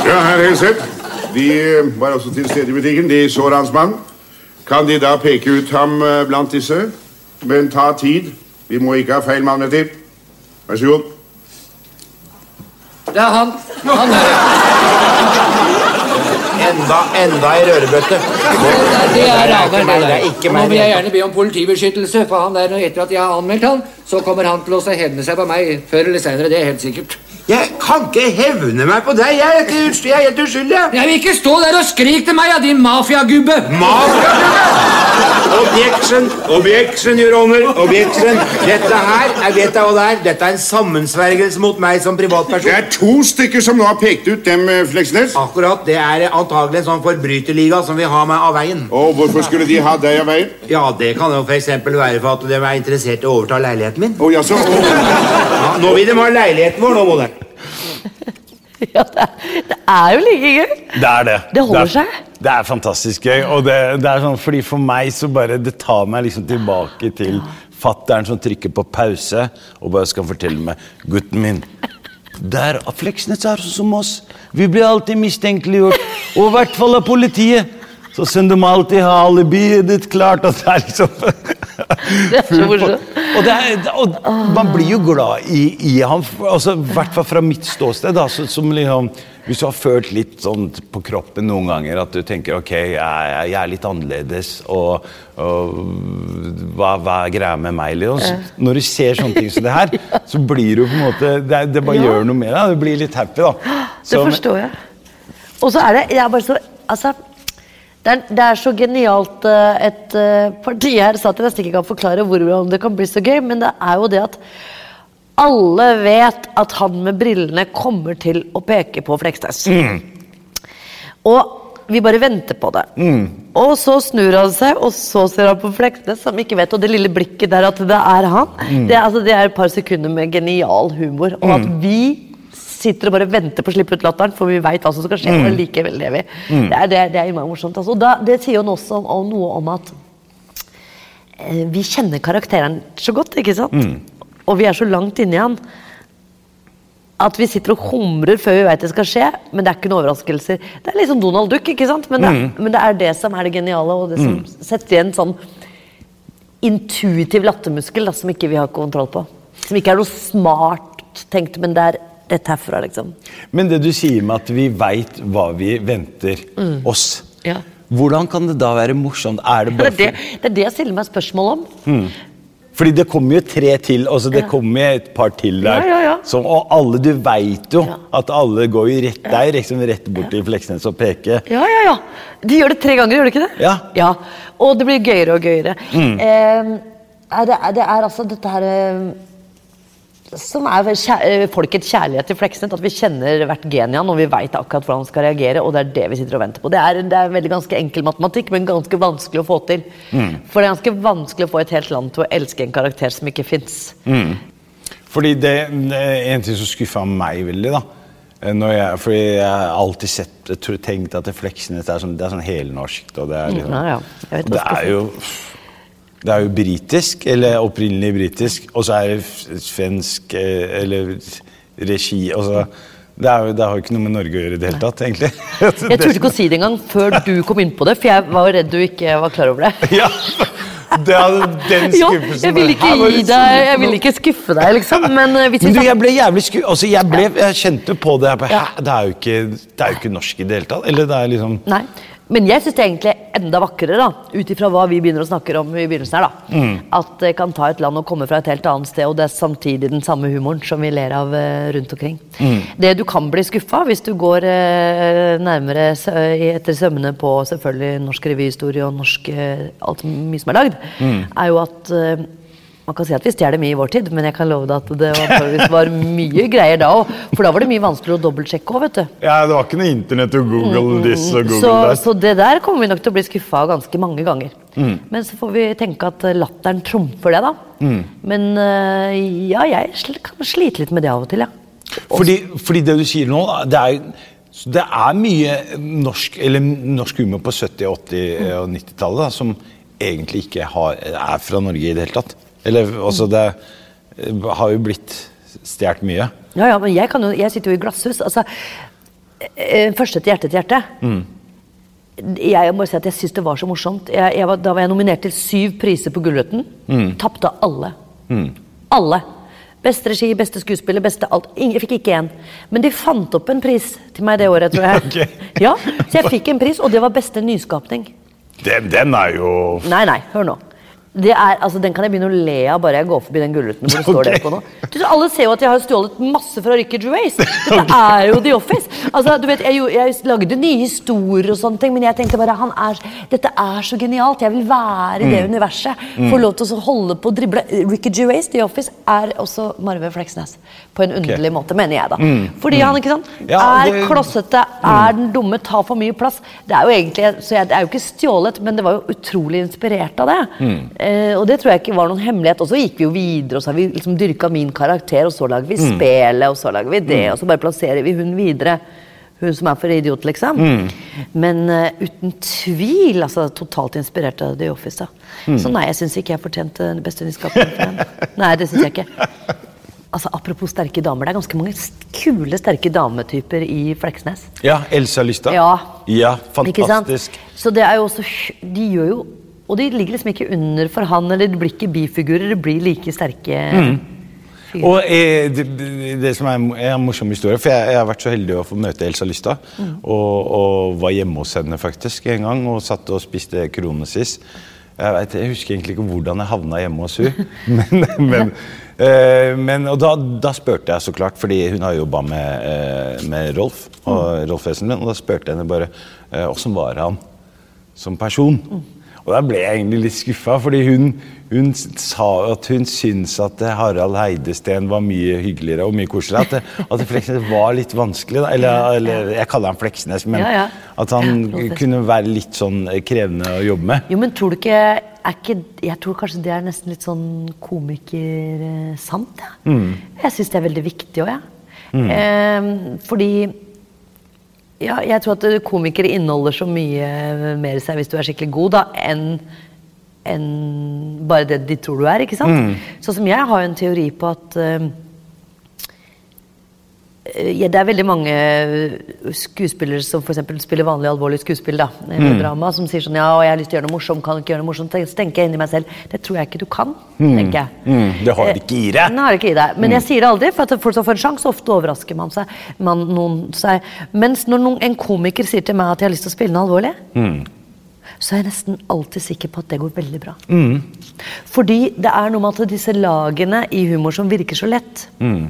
Ja, herr Helseth. De var også til stede i butikken. De så hans mann. Kan De da peke ut ham eh, blant disse? Men ta tid. Vi må ikke ha feil mann med til. Vær så god. Det er han. Han er. Enda, enda ei rørebøtte. Det er raneren. det er ikke meg, Nå vil jeg gjerne be om politibeskyttelse, for han der, etter at jeg har anmeldt han, så kommer han til å hevne seg på meg før eller senere. Det er helt sikkert. Jeg kan ikke hevne meg på deg. Jeg er, ikke jeg er helt uskyldig. jeg. Jeg vil ikke stå der og skrike til meg, ja, din mafiagubbe! Objection, objection, your honor. Objection. Dette her, jeg vet jeg hva det er. Dette er en sammensvergelse mot meg som privatperson. Det er to stykker som nå har pekt ut dem, eh, Fleksnes. Akkurat, det er antagelig en sånn forbryterliga som vil ha meg av veien. Og hvorfor skulle de ha deg av veien? Ja, det kan jo for eksempel være for at de er interessert i å overta leiligheten min. Å, jaså. Oh. Ja, nå vil de ha leiligheten vår, nå, moderen. Ja, det, er, det er jo like gøy. Det er det. Det holder er, seg. Det er fantastisk gøy. Og det, det er sånn, fordi For meg så bare Det tar meg liksom tilbake til fattern som trykker på pause og bare skal fortelle meg Gutten min. Der Fleksnes er sånn som oss. Vi blir alltid mistenkeliggjort. Og i hvert fall av politiet. Så synd du må alltid ha alibiet ditt klart Og det er liksom så. Og, det er, og man blir jo glad i, i ham, altså, i hvert fall fra mitt ståsted. Da, så, som liksom, hvis du har følt litt sånn på kroppen noen ganger at du tenker ok, jeg, jeg er litt annerledes, og, og hva, hva er greia med meg? Liksom. Så Når du ser sånne ting som det her, så blir du på en måte Det, det bare Ja. gjør noe med deg. Du blir litt happy, da. Det forstår jeg. Og så er det jeg er bare så, altså, det, er, det er så genialt eh, et eh, parti her så at jeg nesten ikke kan forklare hvordan det kan bli så gøy, men det er jo det at alle vet at han med brillene kommer til å peke på Fleksnes. Og vi bare venter på det. Og så snur han seg, og så ser han på Fleksnes, som ikke vet, og det lille blikket der at det er han. Det, er, altså, det er et par sekunder med genial humor. Og at vi sitter og bare venter på å slippe ut latteren, for vi veit hva som skal skje. Og likevel lever vi. Det er, det, er- det er morsomt. Altså. Da, det sier jo også om, om noe om at eh, vi kjenner karakteren så godt, ikke sant? Og vi er så langt inni han at vi sitter og humrer før vi vet det skal skje, men det er ikke noen overraskelser. Det er liksom Donald Duck, ikke sant? Men det, men det er det som er det geniale, og det som setter igjen sånn intuitiv lattermuskel da, som ikke vi har kontroll på. Som ikke er noe smart tenkt, men det er rett herfra, liksom. Men det du sier med at vi veit hva vi venter oss, Ja. hvordan kan det da være morsomt? Er det Det bare er det, det er det jeg stiller meg spørsmål om. Fordi det kommer jo tre til, altså det kommer jo et par til der. Ja, ja, ja. Som, og alle, du veit jo Ja. at alle går jo rett der, liksom rett bort til Fleksnes og peker. Ja, ja, ja. De gjør det tre ganger, gjør de ikke det? Ja. Og det blir gøyere og gøyere. Eh, er det, er det er altså dette her eh, som er kjær, eh, folkets kjærlighet til Fleksnes. At vi kjenner hvert gen i han, og vi veit akkurat hvordan han skal reagere. Og det er det vi sitter og venter på. Det er, det er veldig ganske enkel matematikk, men ganske vanskelig å få til. For det er ganske vanskelig å få et helt land til å elske en karakter som ikke fins. Fordi det, det en ting som skuffa meg veldig, da. eh, Når jeg, fordi jeg har alltid sett, tenkt at det Fleksnes er sånn, det er sånn helnorsk. Og det er, liksom, Ja, ja. Det er jo det er jo britisk, eller opprinnelig britisk, og så er det svensk eh, eller regi altså, det, er jo, det har jo ikke noe med Norge å gjøre i det hele tatt, egentlig. Jeg turte ikke å si det engang før du kom inn på det, for jeg var redd du ikke var klar over det. Ja, det hadde den Ja, skuffelsen jeg ville ikke Her gi deg Jeg ville ikke skuffe deg, liksom. Men eh, hvis Men du, jeg ble jævlig skuffet. Altså, jeg, jeg kjente på det. Hæ? Det er, ikke, det er jo ikke norsk i det hele tatt. Eller det er liksom Nei. Men jeg syns det er egentlig enda vakrere, da, ut ifra hva vi begynner å snakke om i begynnelsen her, da. Mm. At det kan ta et land og komme fra et helt annet sted, og det er samtidig den samme humoren som vi ler av eh, rundt omkring. Mm. Det du kan bli skuffa hvis du går eh, nærmere etter sømmene på selvfølgelig norsk revyhistorie og norsk eh, alt mye som er lagd, Mm. er jo at eh, man kan si at vi stjeler mye i vår tid, men jeg kan love deg at det var mye greier da òg. For da var det mye vanskeligere å dobbeltsjekke òg, vet du. Ja, det var ikke noe internett og Google this og Google Så, that. så det der kommer vi nok til å bli skuffa av ganske mange ganger. Mm. Men så får vi tenke at eh, latteren trumfer det, da. Men eh, ja, jeg kan slite litt med det av og til, ja. Fordi, fordi det du sier nå, det er, så det er mye norsk, eller norsk humor på 70-, 80- og 90-tallet som egentlig ikke har, er fra Norge i det hele tatt. Eller altså det eh, har jo blitt stjålet mye. Ja, ja, men jeg, kan jo, jeg sitter jo i glasshus. Altså, eh, første til hjerte til hjerte. Jeg må si at jeg syns det var så morsomt. Jeg, jeg var, da var jeg nominert til syv priser på Gullruten. Tapte alle. Alle. Beste regi, beste skuespiller, beste alt. Jeg fikk ikke én. Men de fant opp en pris til meg det året, tror jeg. Okay. Ja, Så jeg fikk en pris, og det var beste nyskapning. Den, den er jo Nei, nei, hør nå. Det er, altså, den kan jeg begynne å le av bare jeg går forbi den gullruten hvor det står Ok. det på nå. Du, alle ser jo at jeg har stjålet masse fra Ricky Gervais. Dette er jo The Office. Altså, du vet, jeg, jeg lagde nye historier og sånne ting, men jeg tenkte bare han er, dette er så genialt. Jeg vil være i det Mm. universet. Få lov til å holde på å drible. Ricky Gervais, The Office, er også Marve Fleksnes. På en underlig måte, mener jeg da. Fordi han ikke sant, Mm. Ja, er det- klossete, er den dumme, tar for mye plass. Det er jo egentlig, så jeg, det er jo ikke stjålet, men det var jo utrolig inspirert av det. Eh, og det tror jeg ikke var noen hemmelighet. Og så gikk vi jo videre, og så har vi liksom dyrka min karakter, og så lager vi spelet, og så lager vi det, og så bare plasserer vi hun videre. Hun som er for idiot, liksom. Men uh, uten tvil altså totalt inspirert av The Office. da. Så nei, jeg syns ikke jeg fortjente den beste nyskapningen. Nei, det syns jeg ikke. Altså, Apropos sterke damer, det er ganske mange kule, sterke dametyper i Fleksnes. Ja, Elsa Lystad. Ja. Ja, fantastisk. Så det er jo også De gjør jo Og de ligger liksom ikke under for han, eller det blir ikke bifigurer, det blir like sterke Mm. Og eh, det, det- som er en- er en morsom historie, for jeg, jeg har vært så heldig å få møte Elsa Lystad. Mm. Og, og var hjemme hos henne faktisk en gang og satt og spiste kronesis. Jeg, vet, jeg husker egentlig ikke hvordan jeg havna hjemme hos henne. men, men, eh, men, og da, da spurte jeg så klart, fordi hun har jobba med, eh, med Rolf, og Rolf Wesenlund, og da spurte jeg henne bare eh, åssen var han som person. Og da ble jeg egentlig litt skuffa, fordi hun, hun sa at hun syntes at eh, Harald Heidesteen var mye hyggeligere og mye koseligere. At, det- at Fleksnes var litt vanskelig. Da. Eller, eller jeg kaller han Fleksnes, men Ja, ja. at han Ja, kunne være litt sånn eh, krevende å jobbe med. Jo, men tror du ikke, er ikke Jeg tror kanskje det er nesten litt sånn komiker-sant. Ja. Mm. Jeg syns det er veldig viktig òg, jeg. Mm. Eh, fordi ja, jeg tror at komikere inneholder så mye mer i seg hvis du er skikkelig god, da, enn en bare det de tror du er. ikke sant? Mm. Sånn som jeg har jo en teori på at eh, ja, det er veldig mange skuespillere som for spiller vanlig alvorlig skuespill. da, Mm. drama, Som sier sånn ja, og jeg har lyst til å gjøre noe morsomt, kan ikke gjøre noe morsomt? Så tenker jeg inni meg selv det tror jeg ikke du kan. Mm. tenker jeg. Mm, det har det ikke i deg. Det har det ikke i deg. Men Mm. jeg sier det aldri, for at folk som får en sjanse, ofte overrasker man seg. Man, noen, seg. Mens når noen, en komiker sier til meg at jeg har lyst til å spille noe alvorlig, Mm. så er jeg nesten alltid sikker på at det går veldig bra. Mm. Fordi det er noe med at disse lagene i humor som virker så lett, Mm.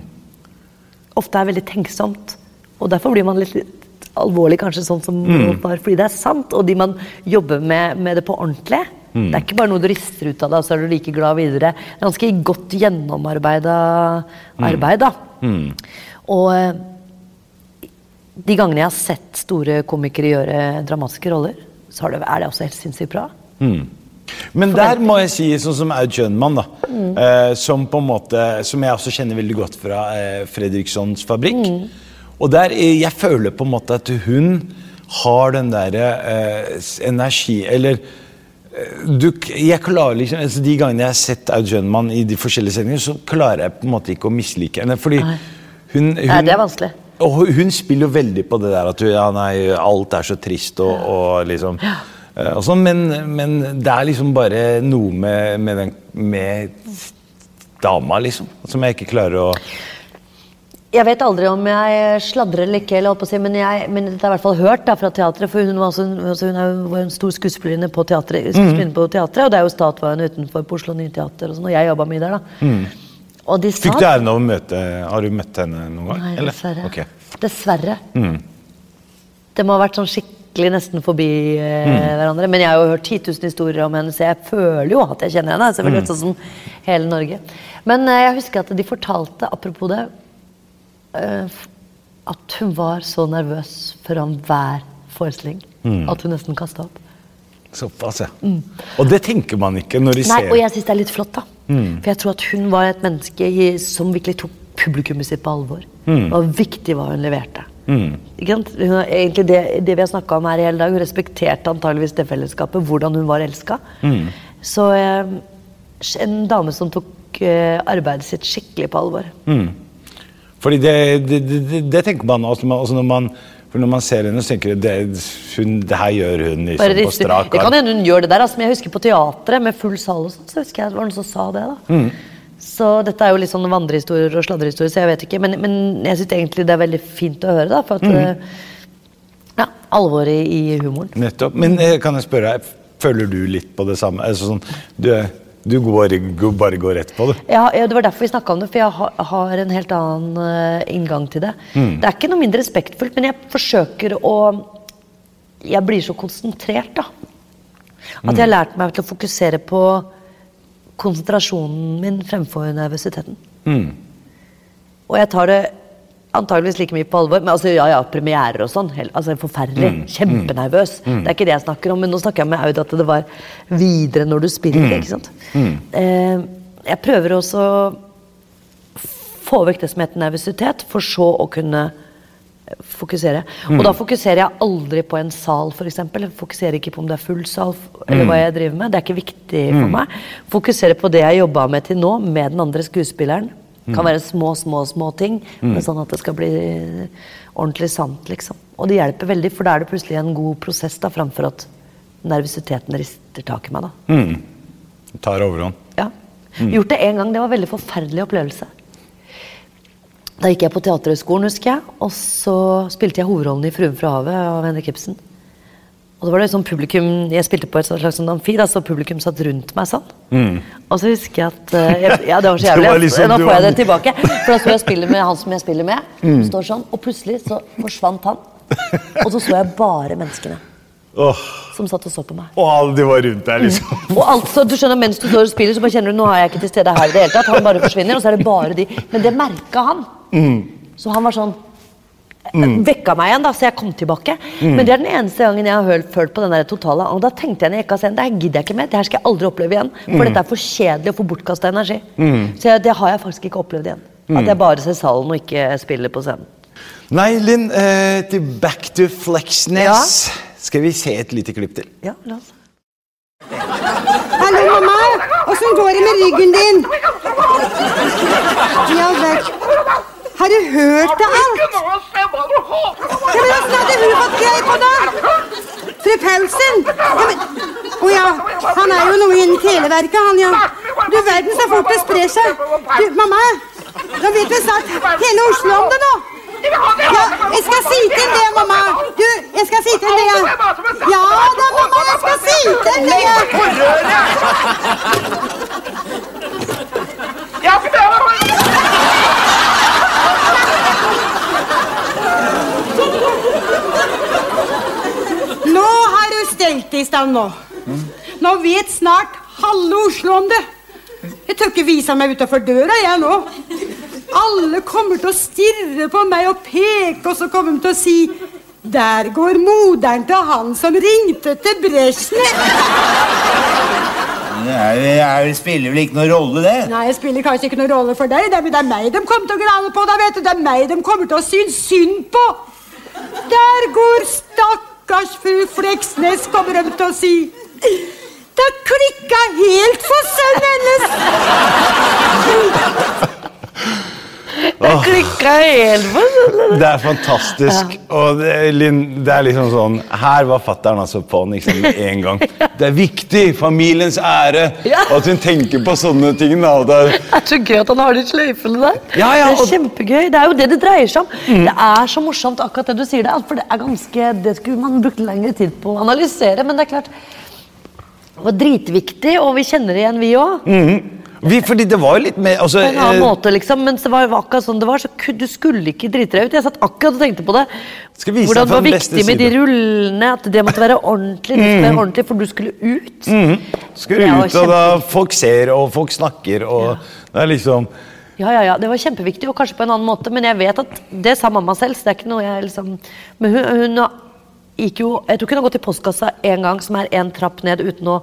Ofte er veldig tenksomt. Og derfor blir man litt, litt alvorlig, kanskje sånn som Mm. Var, fordi det er sant. Og de man jobber med, med det på ordentlig. Mm. Det er ikke bare noe du rister ut av deg, og så er du like glad videre. Er ganske godt gjennomarbeida arbeid, da. Mm. Og eh, de gangene jeg har sett store komikere gjøre dramatiske roller, så er det også helt sinnssykt bra. Mm. Men der må jeg si, sånn som Aud Kjønmann, da, Mm. eh, som på en måte, som jeg også kjenner veldig godt fra eh, Fredrikssons fabrikk. Og der, eh, jeg føler på en måte at hun har den derre eh, energi Eller eh, du, jeg klarer liksom, altså De gangene jeg har sett Aud Kjønmann i de forskjellige sendingene, så klarer jeg på en måte ikke å mislike henne. Fordi hun, hun Nei, det er vanskelig. og hun- spiller jo veldig på det der at hun, ja, nei, alt er så trist og, og liksom eh, og sånn, men, men det er liksom bare noe med, med, den, med dama, liksom, som jeg ikke klarer å Jeg vet aldri om jeg sladrer eller ikke, eller si, men, jeg, men dette har i hvert fall hørt da, fra teatret. For hun var, også, altså, hun er var en stor skuespillerinne på teatret, skuespillerinne på teatret, og det er jo Statveien utenfor på Oslo Nye Teater og sånn, og jeg jobba mye der, da. Mm. Og de sa Fikk du æren av å møte Har du møtt henne noen gang? Nei, eller? dessverre. Ok. Dessverre. Mm. Det må ha vært sånn skikkelig nesten forbi eh, Mm. hverandre. Men jeg har jo hørt 10 000 historier om henne, så jeg føler jo at jeg kjenner henne. Selvfølgelig Mm. sånn som hele Norge. Men eh, jeg husker at de fortalte, apropos det, eh, at hun var så nervøs foran hver forestilling Mm. at hun nesten kasta opp. Såpass, ja. Mm. Og det tenker man ikke når de Nei, ser og jeg syns det er litt flott, da. Mm. For jeg tror at hun var et menneske som virkelig tok publikummet sitt på alvor. Mm. Det var viktig hva hun leverte. Mm. Egentlig det, det vi har snakka om her i hele dag, hun respekterte antageligvis det fellesskapet, hvordan hun var elska. Mm. Så eh, en dame som tok eh, arbeidet sitt skikkelig på alvor. Mm. Fordi det, det, det, tenker man også, også når man for når man ser henne, så tenker du det, hun, det her gjør hun liksom, Bare på strak strak Det kan hende hun gjør det der, altså, men jeg husker på teatret med full sal og sånt, så husker jeg det var noen som sa det. da. Mm. Så dette er jo litt sånn vandrehistorier og sladrehistorier, så jeg vet ikke. Men, men jeg syns egentlig det er veldig fint å høre, da. For at Mm. Ja, alvoret i, humoren. Nettopp. Men eh, kan jeg spørre deg, føler du litt på det samme? Altså, sånn, du, du går, går, bare går rett på, det? Ja, ja, Det var derfor vi snakka om det, for jeg har, har en helt annen eh, inngang til det. Mm. Det er ikke noe mindre respektfullt, men jeg forsøker å Jeg blir så konsentrert, da. At Mm. jeg har lært meg til å fokusere på konsentrasjonen min fremfor nervøsiteten. Mm. Og jeg tar det antageligvis like mye på alvor. Men altså, ja, ja, premierer og sånn. Altså, Forferdelig. Mm. Kjempenervøs. Mm. Det er ikke det jeg snakker om, men nå snakker jeg med Aud at det var videre når du spiller. Mm. ikke sant? Mm. Eh, jeg prøver også å få vekk det som heter nervøsitet, for så å kunne eh, fokusere. Mm. Og da fokuserer jeg aldri på en sal, f.eks. Fokuserer ikke på om det er full sal, eller Mm. hva jeg driver med. Det er ikke viktig for Mm. meg. Fokuserer på det jeg jobba med til nå, med den andre skuespilleren. Kan Mm. være små, små, små ting, Mm. men sånn at det skal bli ordentlig sant, liksom. Og det hjelper veldig, for da er det plutselig en god prosess, da, framfor at nervøsiteten rister tak i meg. da. Mm. Tar overhånd. Ja. Gjort det en gang. Det var en veldig forferdelig opplevelse. Da gikk jeg på Teaterhøgskolen, husker jeg, og så spilte jeg hovedrollen i 'Fruen fra havet' av Henrik Ibsen. Og det var det sånn publikum, Jeg spilte på et slags sånn amfi, da, så publikum satt rundt meg sånn. Og så husker jeg at eh, jeg, Ja, det var så Mm. Jævlig. var liksom- Nå får jeg det tilbake. For da sto jeg og spiller med han som jeg spiller med. Mm. Står sånn, Og plutselig så forsvant han. Og så så jeg bare menneskene Åh, som satt og så på meg. og alle de var rundt der, liksom. Og altså, du skjønner, Mens du står og spiller, så bare kjenner du nå er jeg ikke til stede her i det hele tatt. Han bare forsvinner, og så er det bare de. Men det merka han. Så han var sånn Vekka meg igjen, da, så jeg kom tilbake. Men det er den eneste gangen jeg har følt på den der totale Og da tenkte jeg når jeg gikk av scenen, det her gidder jeg ikke mer. Det her skal jeg aldri oppleve igjen. For dette er for kjedelig og for bortkasta energi. Så jeg, det har jeg faktisk ikke opplevd igjen. At jeg bare ser salen og ikke spiller på scenen. Nei, Linn, Uh, Back to Fleksnes. Skal vi se et lite klipp til? Ja, la oss. Hallo, mamma. Åssen går det med ryggen din? Ja vel. Har du hørt det alt? Ja, men åssen hadde hun fått greie på det? Fru Pelsen? Ja, men... Å ja, han er jo noe innen Televerket, han, ja. Du verden så fort det sprer seg. Du, mamma, nå vet vi snart hele Oslo om det nå. Ja, jeg skal si til det, mamma. Du, jeg skal si til det. Ja da, mamma, jeg skal si til det. Nå har du stelt i stand nå. Nå vet snart halve Oslo om det. Jeg tør ikke vise meg utenfor døra, jeg nå. Alle kommer til å stirre på meg og peke, og så kommer de til å si Der går moderen til han som ringte til Brezjnev. Det er, er, spiller vel ikke noen rolle, det? Nei, jeg spiller kanskje ikke noen rolle for deg, det er, det er meg de kommer til å grane på. Da vet du, Det er meg de kommer til å synes synd på. Der går stakkars fru Fleksnes, kommer de til å si. Det klikka helt for sønnen hennes. Det klikka helt på sånn. Det er fantastisk. Og det, det er liksom sånn Her var fattern altså på'n liksom, med en gang. Det er viktig! Familiens ære! Og at hun tenker på sånne ting. Da, og det er, Det er så gøy at han har de sløyfene der. Ja, ja, det er kjempegøy. Det er jo det det dreier seg om. Det er så morsomt akkurat det du sier. der. For det er ganske, det skulle man brukt lengre tid på å analysere. Men det er klart, det var dritviktig, og vi kjenner det igjen, vi òg. Vi, fordi det var jo litt mer altså, På en annen eh, måte, liksom. Mens det var akkurat sånn det var, så du skulle ikke drite deg ut. Jeg satt akkurat og tenkte på det. Hvordan det var viktig med de rullene, at det måtte være ordentlig. Det skulle være ordentlig, For du skulle ut. Mm. Var ut, og da folk ser, og folk snakker, og det er liksom Ja, ja, ja, det var kjempeviktig, og kanskje på en annen måte, men jeg vet at det sa mamma selv, så det er ikke noe jeg liksom Men hun, hun gikk jo Jeg tror ikke hun har gått i postkassa en gang som er én trapp ned uten å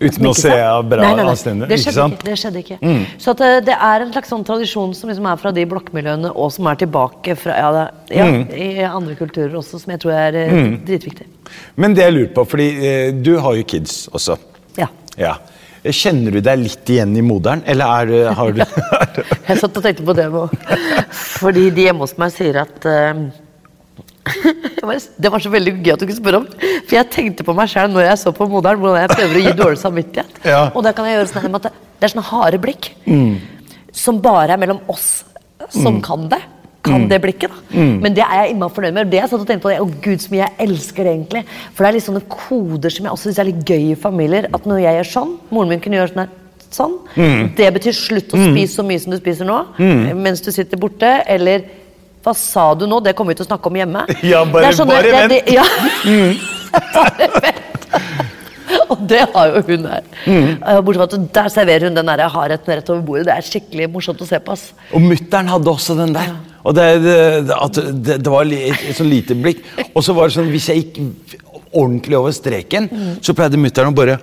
Uten å se bra anstendig, Det skjedde ikke. Det skjedde ikke. Så at eh, det er en slags sånn tradisjon som liksom er fra de blokkmiljøene, og som er tilbake fra ja, det, ja, i andre kulturer også, som jeg tror er mm. dritviktig. Men det jeg lurer på, fordi eh, du har jo kids også. Ja. Ja. Kjenner du deg litt igjen i moderen, eller er, har du Jeg satt og tenkte på det nå. Fordi de hjemme hos meg sier at eh, det var- Det var så veldig gøy at du kunne spørre om. For jeg tenkte på meg sjøl når jeg så på moderen, hvordan jeg prøver å gi dårlig samvittighet. Ja. Og da kan jeg gjøre sånn med at det, er sånne harde blikk som bare er mellom oss som kan det. Kan det blikket, da. Men det er jeg innmari fornøyd med. Det jeg satt og tenkte på, det, Å gud, så mye jeg elsker det egentlig. For det er litt sånne koder som jeg også syns er litt gøy i familier. At når jeg gjør sånn Moren min kunne gjøre sånn her. Sånn. Det betyr slutt å spise så mye som du spiser nå, mens du sitter borte. Eller hva sa du nå? Det kommer vi til å snakke om hjemme. Ja, bare- er bare det vent. det- Ja. bare vent. Og det har jo hun her. Mm. Bortsett fra at der serverer hun den der hardheten rett over bordet. Det er skikkelig morsomt å se på. ass. Og mutter'n hadde også den der. Og det, det, det, var et, et sånn lite blikk. Og så var det sånn, hvis jeg gikk ordentlig over streken, så pleide mutter'n å bare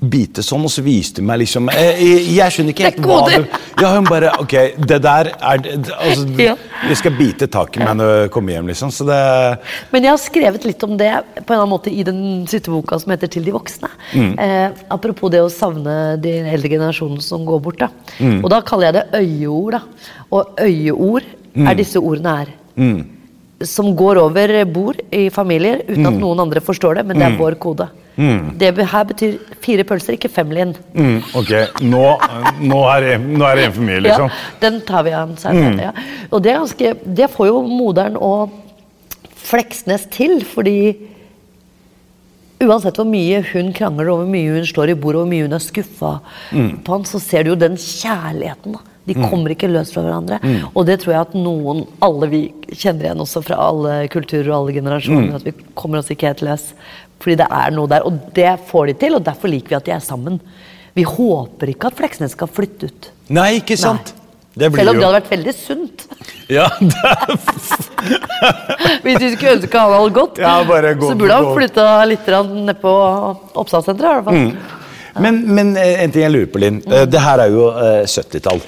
bite sånn, og så viste hun meg liksom Jeg, jeg, jeg skjønner ikke helt hva du Ja, hun bare Ok, det der er Altså, Ja. jeg skal bite tak i meg når jeg kommer hjem, liksom. Så det Men jeg har skrevet litt om det på en eller annen måte i den siste boka som heter 'Til de voksne'. Eh, apropos det å savne de eldre generasjonene som går bort. Da. Og da kaller jeg det øyeord. Da. Og øyeord er disse ordene her. Som går over bord i familier uten at noen andre forstår det, men det er vår kode. Det her betyr fire pølser, ikke fem, lin. Mm, ok, nå, nå, er det, nå er det en for mye, liksom. Ja, den tar vi an mm. Ja. Og det, ganske, det får jo moderen og Fleksnes til, fordi Uansett hvor mye hun krangler, og hvor mye hun slår i bordet, og hvor mye hun er skuffa på han, så ser du jo den kjærligheten. da. De kommer ikke løs fra hverandre. Og det tror jeg at noen, alle vi kjenner igjen også fra alle kulturer og alle generasjoner, at vi kommer oss ikke helt løs. Fordi det er noe der. Og det får de til, og derfor liker vi at de er sammen. Vi håper ikke at Fleksnes skal flytte ut. Nei, ikke sant? Det blir Selv om det hadde vært veldig sunt. ja, det Hvis vi skulle ønske han hadde gått, Ja, gå- så burde han flytta litt nedpå ned på Oppsalssenteret. Mm. men, men eh, en ting jeg lurer på, Linn. Mm. Det her er jo eh, 70-tall.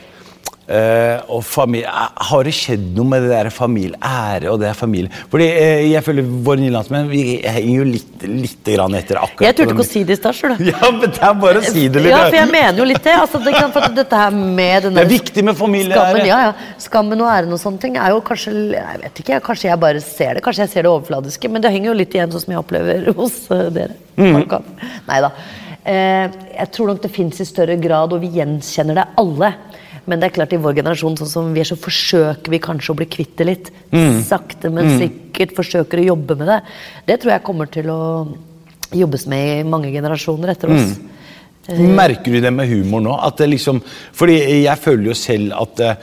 Eh, og familie, eh, Har det skjedd noe med det der familie, ære og det familie? Fordi uh, jeg føler våre nye landsmenn vi henger jo litt, litt grann etter akkurat Jeg turte ikke å si det i stad, du. Ja, men det er bare å si det litt. Ja, for jeg mener jo litt det. Altså, det kan, dette her med den Det er viktig med familie. Skammen, ja, ja. Skammen og æren og sånne ting er jo kanskje Jeg vet ikke, kanskje jeg bare ser det. Kanskje jeg ser det overfladiske, men det henger jo litt igjen sånn som jeg opplever hos uh, dere. Mm. Nei da. Jeg tror nok det fins i større grad, og vi gjenkjenner det alle. Men det er klart i vår generasjon sånn som vi er, så forsøker vi kanskje å bli kvitt det litt. Mm. Sakte, men sikkert forsøker å jobbe med det. Det tror jeg kommer til å jobbes med i mange generasjoner etter oss. Mm. Merker du det med humor nå? At det liksom, fordi jeg føler jo selv at eh,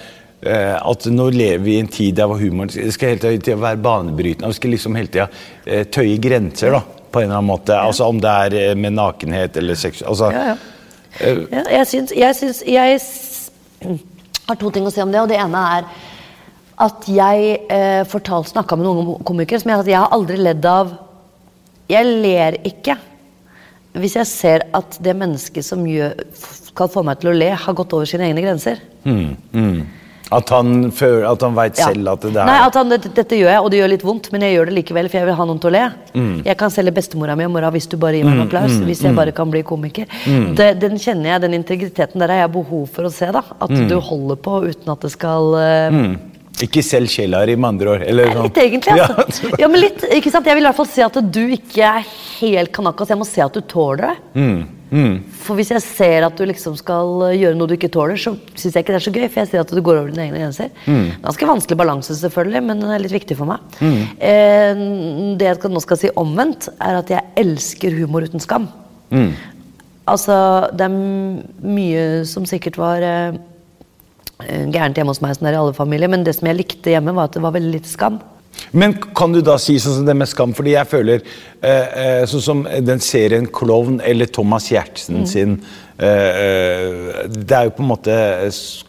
at nå lever vi i en tid der humoren skal hele tiden være banebrytende. Vi skal liksom hele tida eh, tøye grenser, da, på en eller annen måte. Altså Om det er eh, med nakenhet eller sex altså, Ja, ja. Ja, jeg syns, jeg syns Jeg har to ting å si om det, og det ene er at jeg eh, snakka med noen komikere som jeg, at jeg har aldri ledd av. Jeg ler ikke. Hvis jeg ser at det mennesket som gjør, skal få meg til å le, har gått over sine egne grenser. At han, føler- at han veit Ja. selv at det er Nei, at han, dette, dette gjør jeg, og det gjør litt vondt, men jeg gjør det likevel, for jeg vil ha noen til å le. Mm. Jeg kan selge bestemora mi og mora hvis du bare gir meg en applaus. Hvis jeg bare kan bli komiker. Mm. Det, den kjenner jeg, den integriteten der har jeg behov for å se. da At Mm. du holder på uten at det skal eh, Ikke selv sjela di, med andre ord. Eller sånn. Litt egentlig, altså. Ja, men litt, ikke sant? Jeg vil i hvert fall se at du ikke er helt kanakas. Jeg må se at du tåler det. Mm, For hvis jeg ser at du liksom skal eh, gjøre noe du ikke tåler, så syns jeg ikke det er så gøy. For jeg ser at du går over dine egne grenser. Ganske vanskelig balanse, selvfølgelig, men den er litt viktig for meg. Eh, det jeg nå skal si omvendt, er at jeg elsker humor uten skam. Altså, det er mye som sikkert var eh, eh, gærent hjemme hos meg, som det er i alle familier, men det som jeg likte hjemme, var at det var veldig lite skam. Men kan du da si sånn som det med skam? Fordi jeg føler eh, eh, Sånn som den serien Klovn eller Thomas Giertsen sin eh, eh, Det er jo på en måte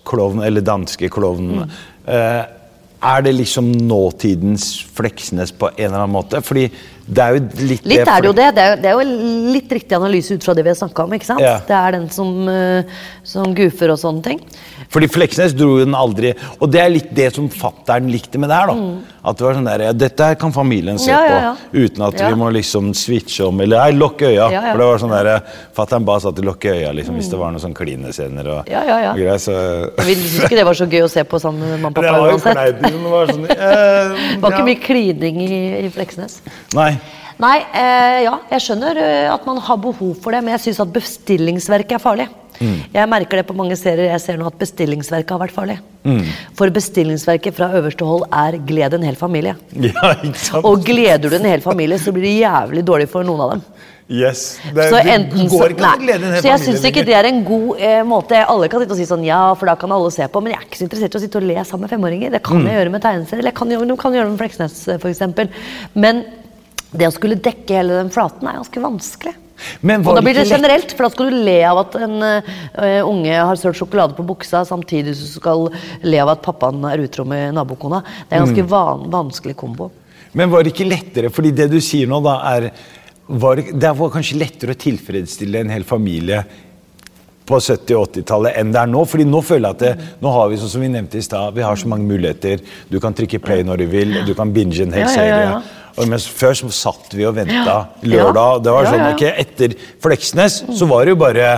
klovn, eller danske klovnen. Eh, er det liksom nåtidens Fleksnes på en eller annen måte? Fordi det er jo litt Litt er det jo det. Det er, det er jo litt riktig analyse ut fra det vi har snakka om. ikke sant? Ja. Det er den som, eh, som goofer og sånne ting. Fordi Fleksnes dro jo den aldri Og det er litt det som fattern likte med det her. da At det var sånn der, ja, Dette her kan familien se Mm. Ja, ja, på uten at Ja. vi må liksom switche om. Eller nei, lukke øya. Ja, ja. For det var sånn der, Fattern ba at å lukke øya liksom, hvis det var noen sånn klinescener og, Ja, ja, ja. og greier. Så Vi syntes ikke det var så gøy å se på sammen med mamma og det var jo uansett. liksom, var sånn eh, var ikke mye klining i, i Fleksnes. Nei. Nei, eh, ja, jeg skjønner eh, at man har behov for det, men jeg syns at bestillingsverket er farlig. Mm. Jeg merker det på mange serier jeg ser nå at bestillingsverket har vært farlig. Mm. For bestillingsverket fra øverste hold er 'gled en hel familie'. Ja, ikke sant? Og gleder du en hel familie, så blir det jævlig dårlig for noen av dem. Yes. Det, Så enten går ikke an å glede en hel familie. så jeg syns ikke det er en god eh, måte. Alle kan sitte og si sånn ja, for da kan alle se på, men jeg er ikke så interessert i å sitte og le sammen med femåringer. Det kan Mm. jeg gjøre med tegneserier, eller jeg kan, kan gjøre det med Fleksnes f.eks. Men det å skulle dekke hele den flaten er ganske vanskelig. Men Og da blir det generelt, for da skal du le av at en uh, unge har sølt sjokolade på buksa, samtidig som du skal le av at pappaen er utro med nabokona. Det er en Mm. ganske van, vanskelig kombo. Men var det ikke lettere, fordi det du sier nå da er var det, var kanskje lettere å tilfredsstille en hel familie på 70- og 80-tallet enn det er nå. fordi nå føler jeg at det, nå har vi sånn som vi nevnte i sted, vi har så mange muligheter. Du kan trykke play når du vil, du kan binge en hel Ja, ja, ja, ja. Og mens Før så satt vi og venta lørdag. Det var sånn, ok, Etter Fleksnes så var det jo bare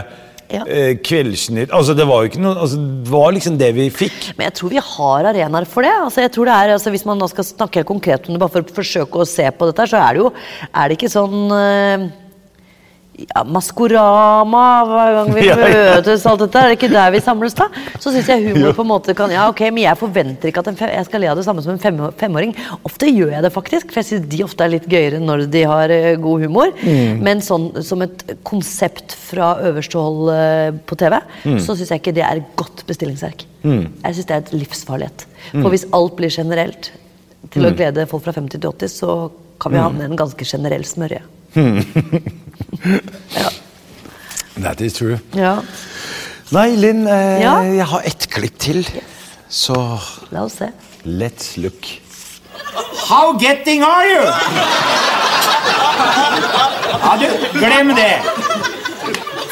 Ja. eh, Kveldsnytt altså Det var jo ikke noe, altså det var liksom det vi fikk. Men jeg tror vi har arenaer for det. Altså, jeg tror det er, altså, hvis man nå skal snakke konkret om det, bare for å forsøke å se på dette, så er det jo er det ikke sånn eh, ja, Maskorama hver gang vi møtes, alt dette. Er det ikke der vi samles, da? Så syns jeg humor på en måte kan Ja, ok, men jeg forventer ikke at en fe jeg skal le av det samme som en fem femåring. Ofte gjør jeg det faktisk, for jeg syns de ofte er litt gøyere når de har uh, god humor. Mm. Men sånn som et konsept fra øverste hold uh, på TV, Mm. så syns jeg ikke det er et godt bestillingsverk. Mm. Jeg syns det er et livsfarlighet. Mm. For hvis alt blir generelt til å Mm. glede folk fra 50 til 80, så kan vi Mm. havne i en ganske generell smørje. That is true. Ja. Nei, Linn, eh, Ja? jeg har ett klipp til. Så La oss se. let's look. How getting are you? Ja, du, glem det.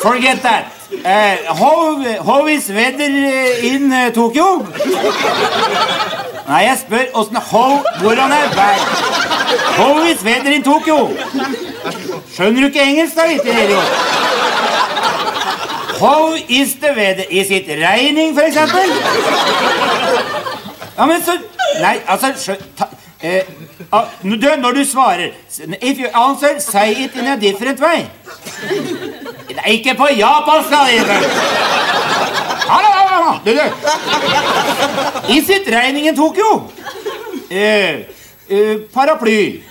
Forget that. Uh, how, how is weather eh, in uh, Tokyo? Nei, jeg spør åssen how Hvordan er været? How is weather in Tokyo? Skjønner du ikke engelsk, da, liten idiot? How is the weather? Is it raining, for eksempel? Ja, men så Nei, altså skjø, ta, eh, ah, du, Når du svarer If you answer, say it in a different way. Nei, ikke på japansk, da! Hallo. Du, du. Is it raining in Tokyo? Eh, eh, paraply.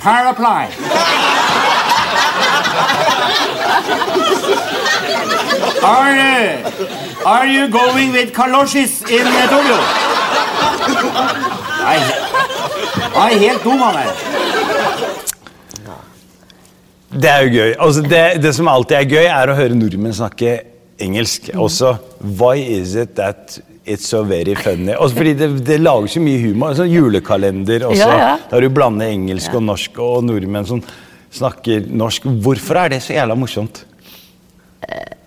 Paraply. Are, uh, are you going with kaloshis in uh, Tokyo? Nei, han er helt dum, han der. Det er jo gøy. Altså, det, det som alltid er gøy, er å høre nordmenn snakke engelsk. Også Why is it that it's so very funny? Også fordi det, det lager så mye humor. Sånn julekalender også. Ja, ja. Der du blander engelsk og norsk, og nordmenn som snakker norsk. Hvorfor er det så jævla morsomt?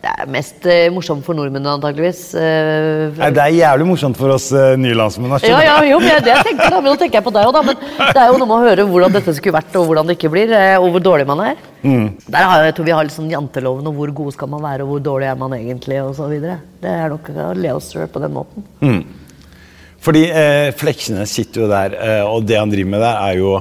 Det er mest uh, morsomt for nordmenn, antakeligvis. Uh, Nei, det er jævlig morsomt for oss uh, nye landsmenn. ja, ja, jo, men jeg, det jeg tenker da, men nå tenker jeg på deg òg, da. Men det er jo noe med å høre hvordan dette skulle vært, og hvordan det ikke blir. eh, Og hvor dårlig man er. Mm. Der har jeg, tror vi har litt sånn janteloven, og hvor god skal man være, og hvor dårlig er man egentlig, og så videre. Det er nok å le oss selv på den måten. Mm. Fordi eh, Fleksnes sitter jo der, eh, og det han driver med der, er jo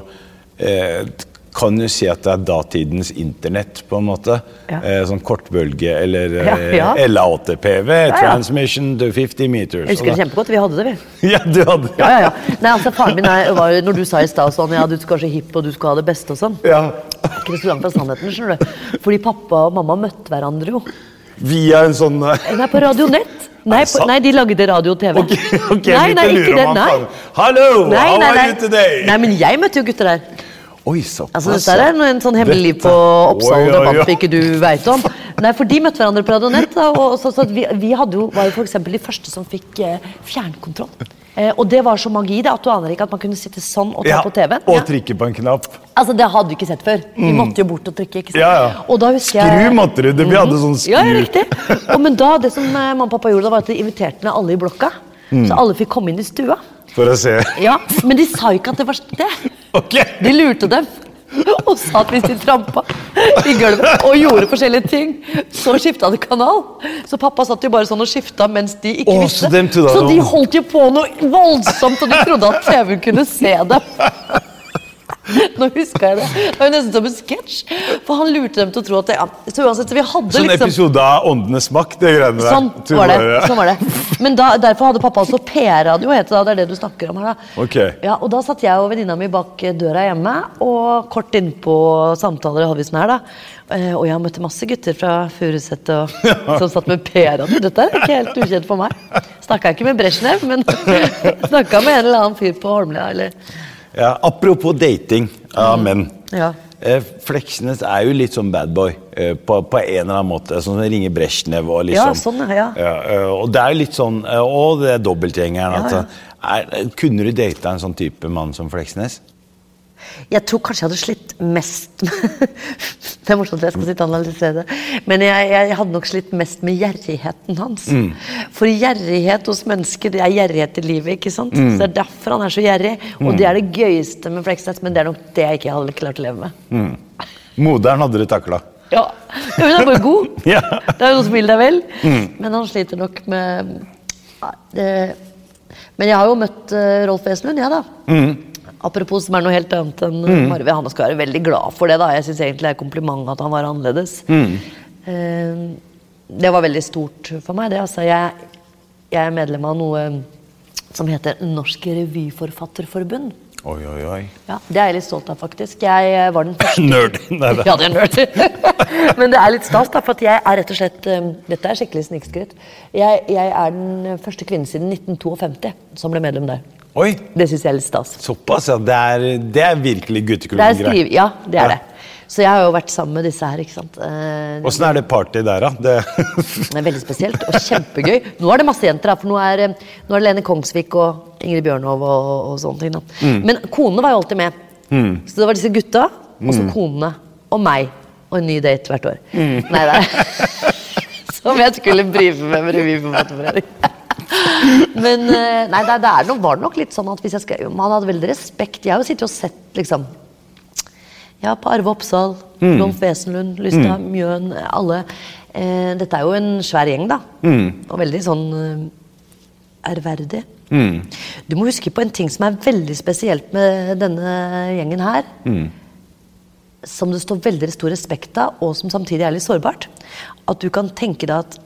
eh, Kan du si at det er datidens internett, på en måte? Ja. Eh, sånn kortbølge eller Ja, eh, ja. LA8PV, ja. transmission to 50 meters. Jeg husker det kjempegodt. Vi hadde det, vi. Ja, du hadde Ja, ja, ja. Nei, altså, faren min er, var jo, når du sa i stad sånn Ja, du skal være så hipp, og du skal ha det beste og sånn. Ja. Ikke så langt fra sannheten, skjønner du. Fordi pappa og mamma møtte hverandre jo. Via en sånn eh, Nei, på Radio Nett. Nei, på, nei, de lagde radio og TV. Ok, ok, nei, nei, ikke det. Nei. Hallo, how are you today? Nei, men jeg møtte jo gutter der. Oi, såpass. Altså, dette er en, en sånn hemmelig liv på Oppsal debatt ikke du veit om. Nei, for de møtte hverandre på Radio Nett. Og så, så vi, vi jo, var jo eksempel de første som fikk eh, fjernkontroll. Eh, og det var så magi det, at du aner ikke at man kunne sitte sånn og ta Ja, på TV-en. og Ja. trykke på en knapp. Altså, Det hadde vi ikke sett før. Vi Mm. måtte jo bort og trykke. ikke sant? Ja, ja. Og da husker jeg... Skru måtte du, det- vi hadde sånn skru. Ja, ja, riktig. Og, men da, det som eh, mamma og pappa gjorde, da, var at de inviterte ned alle i blokka. Mm. Så alle fikk komme inn i stua. For å se. Ja, Men de sa ikke at det var det. Ok. De lurte dem. Og sa at hvis de trampa i gulvet og gjorde forskjellige ting, så skifta de kanal. Så pappa satt jo bare sånn og skifta mens de ikke oh, visste. så så de holdt jo på noe voldsomt, og de trodde at TV-en kunne se dem. Nå husker jeg det. Det var jo nesten som en sketsj. For han lurte dem til å tro at det. Så uansett, vi hadde Sånn liksom episode av Åndenes makt, det greiene der. Sånn var det. Sånn var det. Men da, derfor hadde pappa også PR-radio, het det da. Det er det du snakker om her, da. Okay. Ja, og da satt jeg og venninna mi bak døra hjemme, og kort innpå samtaler hadde vi sånn her, da. Eh, Og jeg møtte masse gutter fra Furuset som satt med PR-radio. Dette er ikke helt ukjent for meg. Snakka ikke med Brezjnev, men snakka med en eller annen fyr på Holmlia, eller Ja, apropos dating av menn. Ja. Eh, Fleksnes er jo litt sånn badboy eh, på, på en eller annen måte. Sånn som ringer Brezjnev og Ja, liksom. sånn, ja. Ja, eh, og det er jo litt sånn eh, Og det er dobbeltgjengeren. Ja, ja. Er, kunne du data en sånn type mann som Fleksnes? Jeg tror kanskje jeg hadde slitt mest med Det er morsomt at jeg skal sitte og analysere det. Men jeg, jeg hadde nok slitt mest med gjerrigheten hans. Mm. For gjerrighet hos mennesker, det er gjerrighet i livet. ikke sant? Mm. Så Det er derfor han er så gjerrig. Og Mm. det er det gøyeste med Fleksnes, men det er nok det jeg ikke hadde klart å leve med. Mm. Moderen hadde du takla. Ja, Hun er bare god. Ja. Det er jo noe som vil deg vel. Mm. Men han sliter nok med det... Men jeg har jo møtt eh, Rolf Wesenlund, jeg, da. Apropos som er noe helt annet enn Mm. Marve. Han skal være veldig glad for det. da Jeg syns egentlig det er kompliment at han var annerledes. Mm. Eh, det var veldig stort for meg. det altså Jeg, jeg er medlem av noe som heter Norsk Revyforfatterforbund. Oi, oi, oi. Ja, Det er jeg litt stolt av, faktisk. Jeg eh, var den første Nerd. Nei, Ja, det er nerd. Men det er litt stas, da, for jeg er rett og slett eh, Dette er skikkelig snikskryt. Jeg, jeg er den første kvinnen siden 1952 som ble medlem der. Oi, Det syns jeg er litt stas. såpass, ja. Det er, det er virkelig er skriv, ja, det er Ja. det. Så jeg har jo vært sammen med disse her, ikke sant. Eh, Åssen er det party der, da? Det... Det er veldig spesielt og kjempegøy. Nå er det masse jenter, da, for nå er, eh, nå er det Lene Kongsvik og Ingrid Bjørnov og, og sånne ting. da. Mm. Men konene var jo alltid med. Så det var disse gutta, og så konene og meg. Og en ny date hvert år. Mm. Nei, det er Som jeg skulle brife med med Revyforfatterforening. Men eh, nei, det, det er nok, var nok litt sånn at hvis jeg skal, man hadde veldig respekt Jeg har jo sittet og sett liksom ja, på Arve Oppsal, Mm. Rolf Wesenlund, Lystad, Mjøen, alle. Eh, dette er jo en svær gjeng, da. Og veldig sånn eh, Mm. Du må huske på en ting som er veldig spesielt med denne gjengen her. Som det står veldig stor respekt av, og som samtidig er litt sårbart. At du kan tenke deg at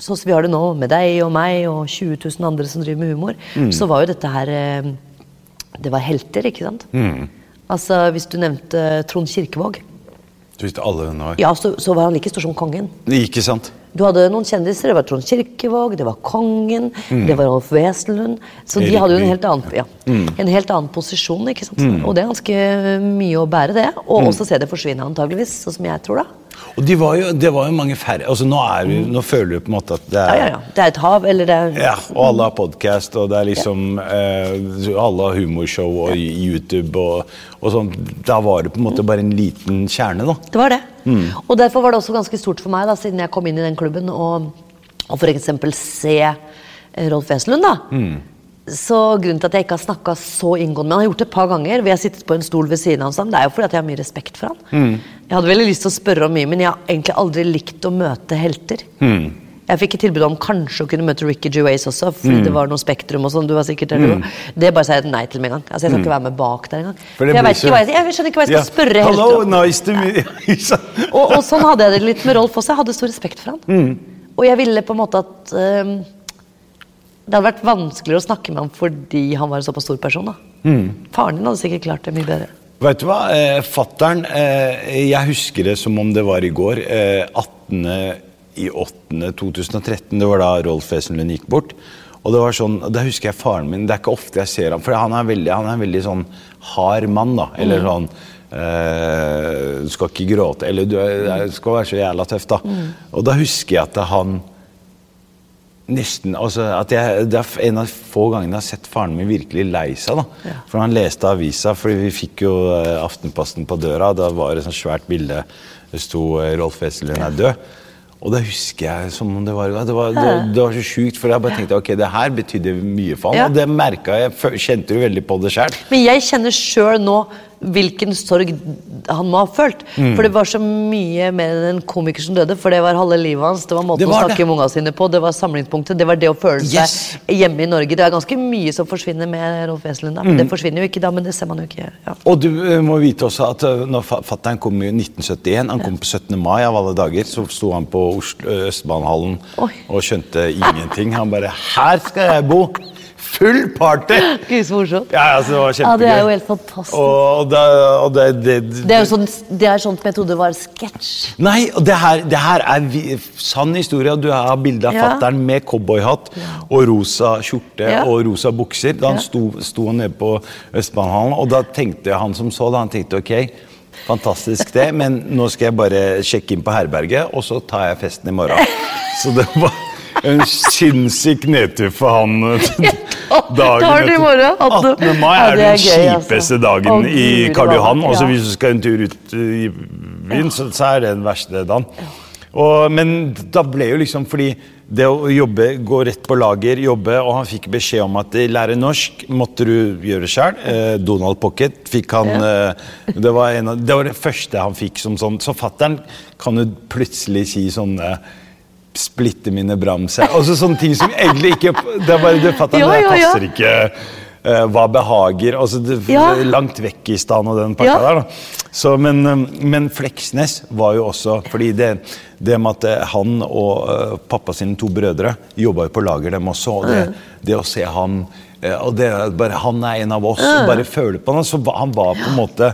sånn som vi har det nå, med deg og meg og 20 000 andre som driver med humor, så var jo dette her eh, Det var helter, ikke sant? Altså, Hvis du nevnte Trond Kirkevåg, Du visste alle hvem det var. ja, så, så var han like stor som kongen. Ikke sant? Du hadde noen kjendiser. Det var Trond Kirkevåg, det var kongen, det var Rolf Wesenlund. Så de hadde jo en helt annen, ja, en helt annen posisjon. ikke sant? Og det er ganske mye å bære, det. Og også se det forsvinne, antageligvis, sånn som jeg tror, da. Og de var jo, det var jo mange færre altså Nå, er du, nå føler du på en måte at det er ja, ja. Det er et hav, eller det er Ja, og alle har podkast, og det er liksom eh, Alle har humorshow og YouTube og, og sånn. Da var det på en måte bare en liten kjerne, da. Det var det. Og derfor var det også ganske stort for meg, da, siden jeg kom inn i den klubben, og, og f.eks. se Rolf Wesenlund, da. Så grunnen til at jeg ikke har snakka så inngående med han, har gjort det et par ganger, hvor jeg har sittet på en stol ved siden av ham, det er jo fordi at jeg har mye respekt for han. Jeg hadde veldig lyst til å spørre om mye, men jeg har egentlig aldri likt å møte helter. Jeg fikk et tilbud om kanskje å kunne møte Ricky Gervais også, fordi det var noe Spektrum og sånn. du var sikkert der, du. Det bare sa jeg nei til med en gang. Altså, jeg skal ikke være med bak der engang. Jeg, ikke jeg, jeg skjønner ikke hva jeg skal spørre helter Hello, om. nice to meet you. Og, og sånn hadde jeg det litt med Rolf også. Jeg hadde stor respekt for han. Og jeg ville på en måte at ehm, det hadde vært vanskeligere å snakke med ham fordi han var en såpass stor person. da. Faren din hadde sikkert klart det mye bedre. Vet du hva? Eh, Fattern eh, Jeg husker det som om det var i går. Eh, 18. i 8. 2013. Det var da Rolf Wesenlund gikk bort. Og det var sånn, Da husker jeg faren min. Det er ikke ofte jeg ser ham, for han er veldig, han er en veldig sånn hard mann. da, Eller sånn eh, Du skal ikke gråte, eller du er, du skal være så jævla tøff, da. Og da husker jeg at han Nesten, altså at jeg, Det er en av få gangene jeg har sett faren min virkelig lei seg. da. For Han leste avisa, for vi fikk jo eh, Aftenposten på døra. Da var det et svært bilde. Det sto eh, 'Rolf Wesenlund er død'. Og da husker jeg som om det var Det var, det, det var så sjukt, for jeg bare tenkte ok, det her betydde mye for han. Ja. Og det merka jeg. Kjente du veldig på det sjøl. Men jeg kjenner sjøl nå hvilken sorg han må ha følt. For det var så mye mer enn en komiker som døde. For det var halve livet hans, det var måten Det var å snakke med unga sine på, det var samlingspunktet, det var det å føle Yes. seg hjemme i Norge. Det er ganske mye som forsvinner med Rolf Wesenlund. da. Det forsvinner jo ikke da, men det ser man jo ikke. Ja. Og du eh, må vite også at eh, når fattern kom i 1971, han kom på 17. mai av alle dager, så sto han på Oslo, Østbanehallen og skjønte ingenting. Han bare 'Her skal jeg bo!' Full party! Gud, så morsomt. Ja, altså, det var kjempegøy. Ja, det er jo helt fantastisk. Og, det, og det, det, Det er jo sånn, det er sånt trodde var sketsj. Nei, og det her, det her er vi, sann historie. Du har bilde av Ja. fattern med cowboyhatt og rosa skjorte Ja. og rosa bukser. Da han sto, sto nede på Østbanehallen, og da tenkte han som så, da han tenkte ok, fantastisk det, men nå skal jeg bare sjekke inn på herberget, og så tar jeg festen i morgen. Så det var en sinnssyk nedtur for han eh, dagen tar det i etter. 18. 18. mai er den altså. kjipeste dagen i Karl Johan. Også hvis du skal en tur ut i byen, så, er det den verste dagen. Og, men da ble jo liksom fordi det å jobbe, gå rett på lager, jobbe, og han fikk beskjed om at lære norsk måtte du gjøre sjøl. Eh, Donald Pocket fikk han eh, det, var en av, det var det første han fikk som sånn. Så fattern kan jo plutselig si sånn eh, Splitte mine bramser. Altså sånne ting som egentlig ikke Det er bare det fatter jeg, det passer ikke eh, hva behager altså det, Ja. Langt vekk i stand og den pakka Ja. der. da. Så, men, eh, men Fleksnes var jo også Fordi det, det med at eh, han og uh, pappa sine to brødre jobba jo på lager, dem også. Og det, det å se han uh, og det, bare, Han er en av oss, og bare føle på han. Så han var på en måte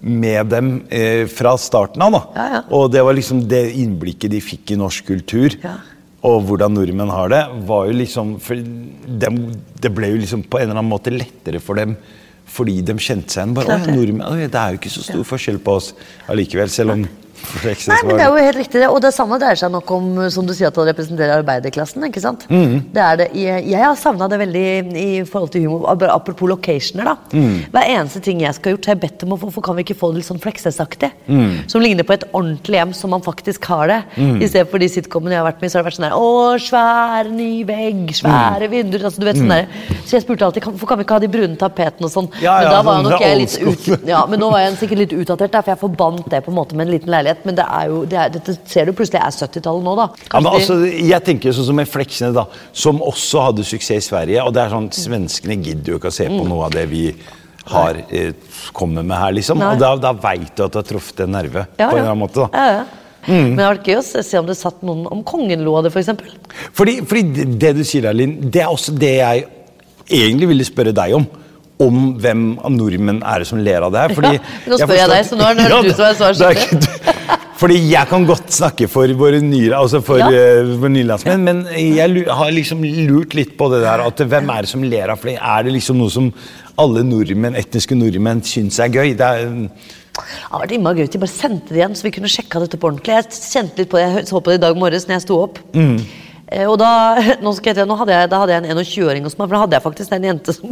med dem eh, fra starten av. Ja, ja. Og det var liksom det innblikket de fikk i norsk kultur. Ja. Og hvordan nordmenn har det, var jo liksom for dem, Det ble jo liksom på en eller annen måte lettere for dem fordi de kjente seg igjen. Bare, «Å, ja, det. nordmenn, Det er jo ikke så stor forskjell på oss allikevel, selv om Nei, men det er jo helt riktig det. Og det samme dreier seg nok om som du sier, at han representerer arbeiderklassen. ikke sant? Det er det. Jeg, jeg har savna det veldig i forhold til humor. Apropos locationer. da. Hver eneste ting jeg skal ha gjort, har jeg bedt om å få, for kan vi ikke få det litt sånn Fleksnes-aktig? Som ligner på et ordentlig hjem som man faktisk har det. I stedet for de sitcomene jeg har vært med i, så har det vært sånn der Å, svær ny vegg, svære vinduer. altså du vet sånn der. Så jeg spurte alltid hvorfor kan vi ikke ha de brune tapetene og sånn. Ja, men da var sånn jo nok jeg litt ut, ja, men nå var jeg sikkert litt utdatert, der, for jeg forbandt det på en måte med en liten leilighet. Men det er jo, det er, dette ser du plutselig er 70-tallet nå, da. Ja, men altså, jeg tenker sånn som med Fleksnes, da, som også hadde suksess i Sverige. og det er sånn, Svenskene gidder jo ikke å se på noe av det vi har eh, kommer med her, liksom. Nei. Og da, da veit du at du har truffet en nerve. Ja, på en eller annen måte da. Ja, ja. Men det hadde vært gøy å se om det satt noen Om kongen lo av det, f.eks. Fordi, fordi det- du sier, Linn, det er også det jeg egentlig ville spørre deg om. Om hvem av nordmenn er det som ler av det her. Fordi Ja, nå spør jeg deg, så nå er det du som er svarskyldig. Det. Fordi jeg kan godt snakke for våre nye, altså for, Ja. uh, våre nye landsmenn, men jeg har liksom lurt litt på det der. at Hvem er det som ler av flere? Er det liksom noe som alle nordmenn, etniske nordmenn syns er gøy? Det er, Det har vært innmari gøy at de bare sendte det igjen, så vi kunne sjekka dette på ordentlig. Jeg kjente litt på det, jeg så på det i dag morges når jeg sto opp. Mm. Eh, og da, nå skal jeg, til- nå hadde jeg, da hadde jeg en 21-åring hos meg, for da hadde jeg faktisk en jente som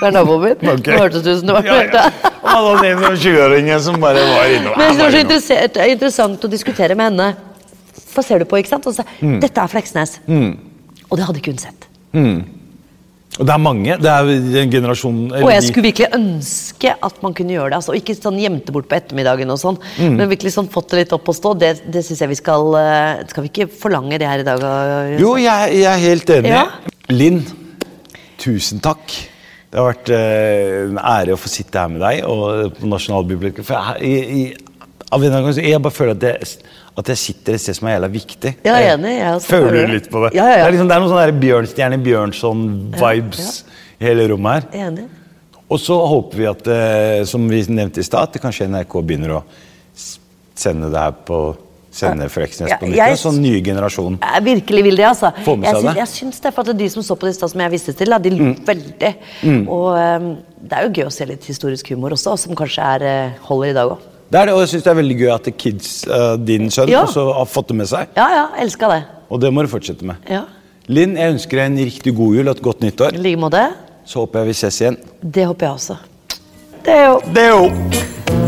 var naboen min. Okay. Ok. Hørtes ut som det var ja, ja. Og han hadde en sånn 20-åringen som bare var innom. Men det var så interessant å diskutere med henne. Hva ser du på, ikke sant? Og så, Mm. Dette er Fleksnes. Og det hadde ikke hun sett. Og det er mange. Det er en generasjon Og jeg skulle virkelig ønske at man kunne gjøre det. Altså, ikke sånn gjemte bort på ettermiddagen og sånn, Mm. men virkelig sånn fått det litt opp å stå. Det, det syns jeg vi skal eh, Skal vi ikke forlange det her i dag? Også? Jo, jeg, jeg er helt enig. Ja. Linn, tusen takk. Det har vært eh, en ære å få sitte her med deg og på Nasjonalbiblioteket. For jeg, jeg, jeg, jeg bare føler at, det, at jeg sitter et sted som er jævla viktig. Ja, jeg er enig, jeg også føler du litt på det? Ja, ja, ja. Det er, liksom, det er noen sånne Bjørnstjerne Bjørnson-vibes i hele rommet her. Jeg er Enig. Og så håper vi at, eh, som vi nevnte i stad, at kanskje NRK begynner å sende det her på Sende Fleksnes på nytt. En sånn ny generasjon. Jeg virkelig vil det, altså. Få med Jeg seg det. jeg syns det, for at de som så på det i stad, som jeg viste til, de lo Mm. veldig. Og um, det er jo gøy å se litt historisk humor også, som kanskje er, eh, holder i dag òg. Det er det, og jeg syns det er veldig gøy at kids, uh, din sønn, Ja. også har fått det med seg. Ja, ja, elska det. Og det må du fortsette med. Ja. Linn, jeg ønsker deg en riktig god jul og et godt nyttår. I like måte. Så håper jeg vi ses igjen. Det håper jeg også. Det er jo Det er jo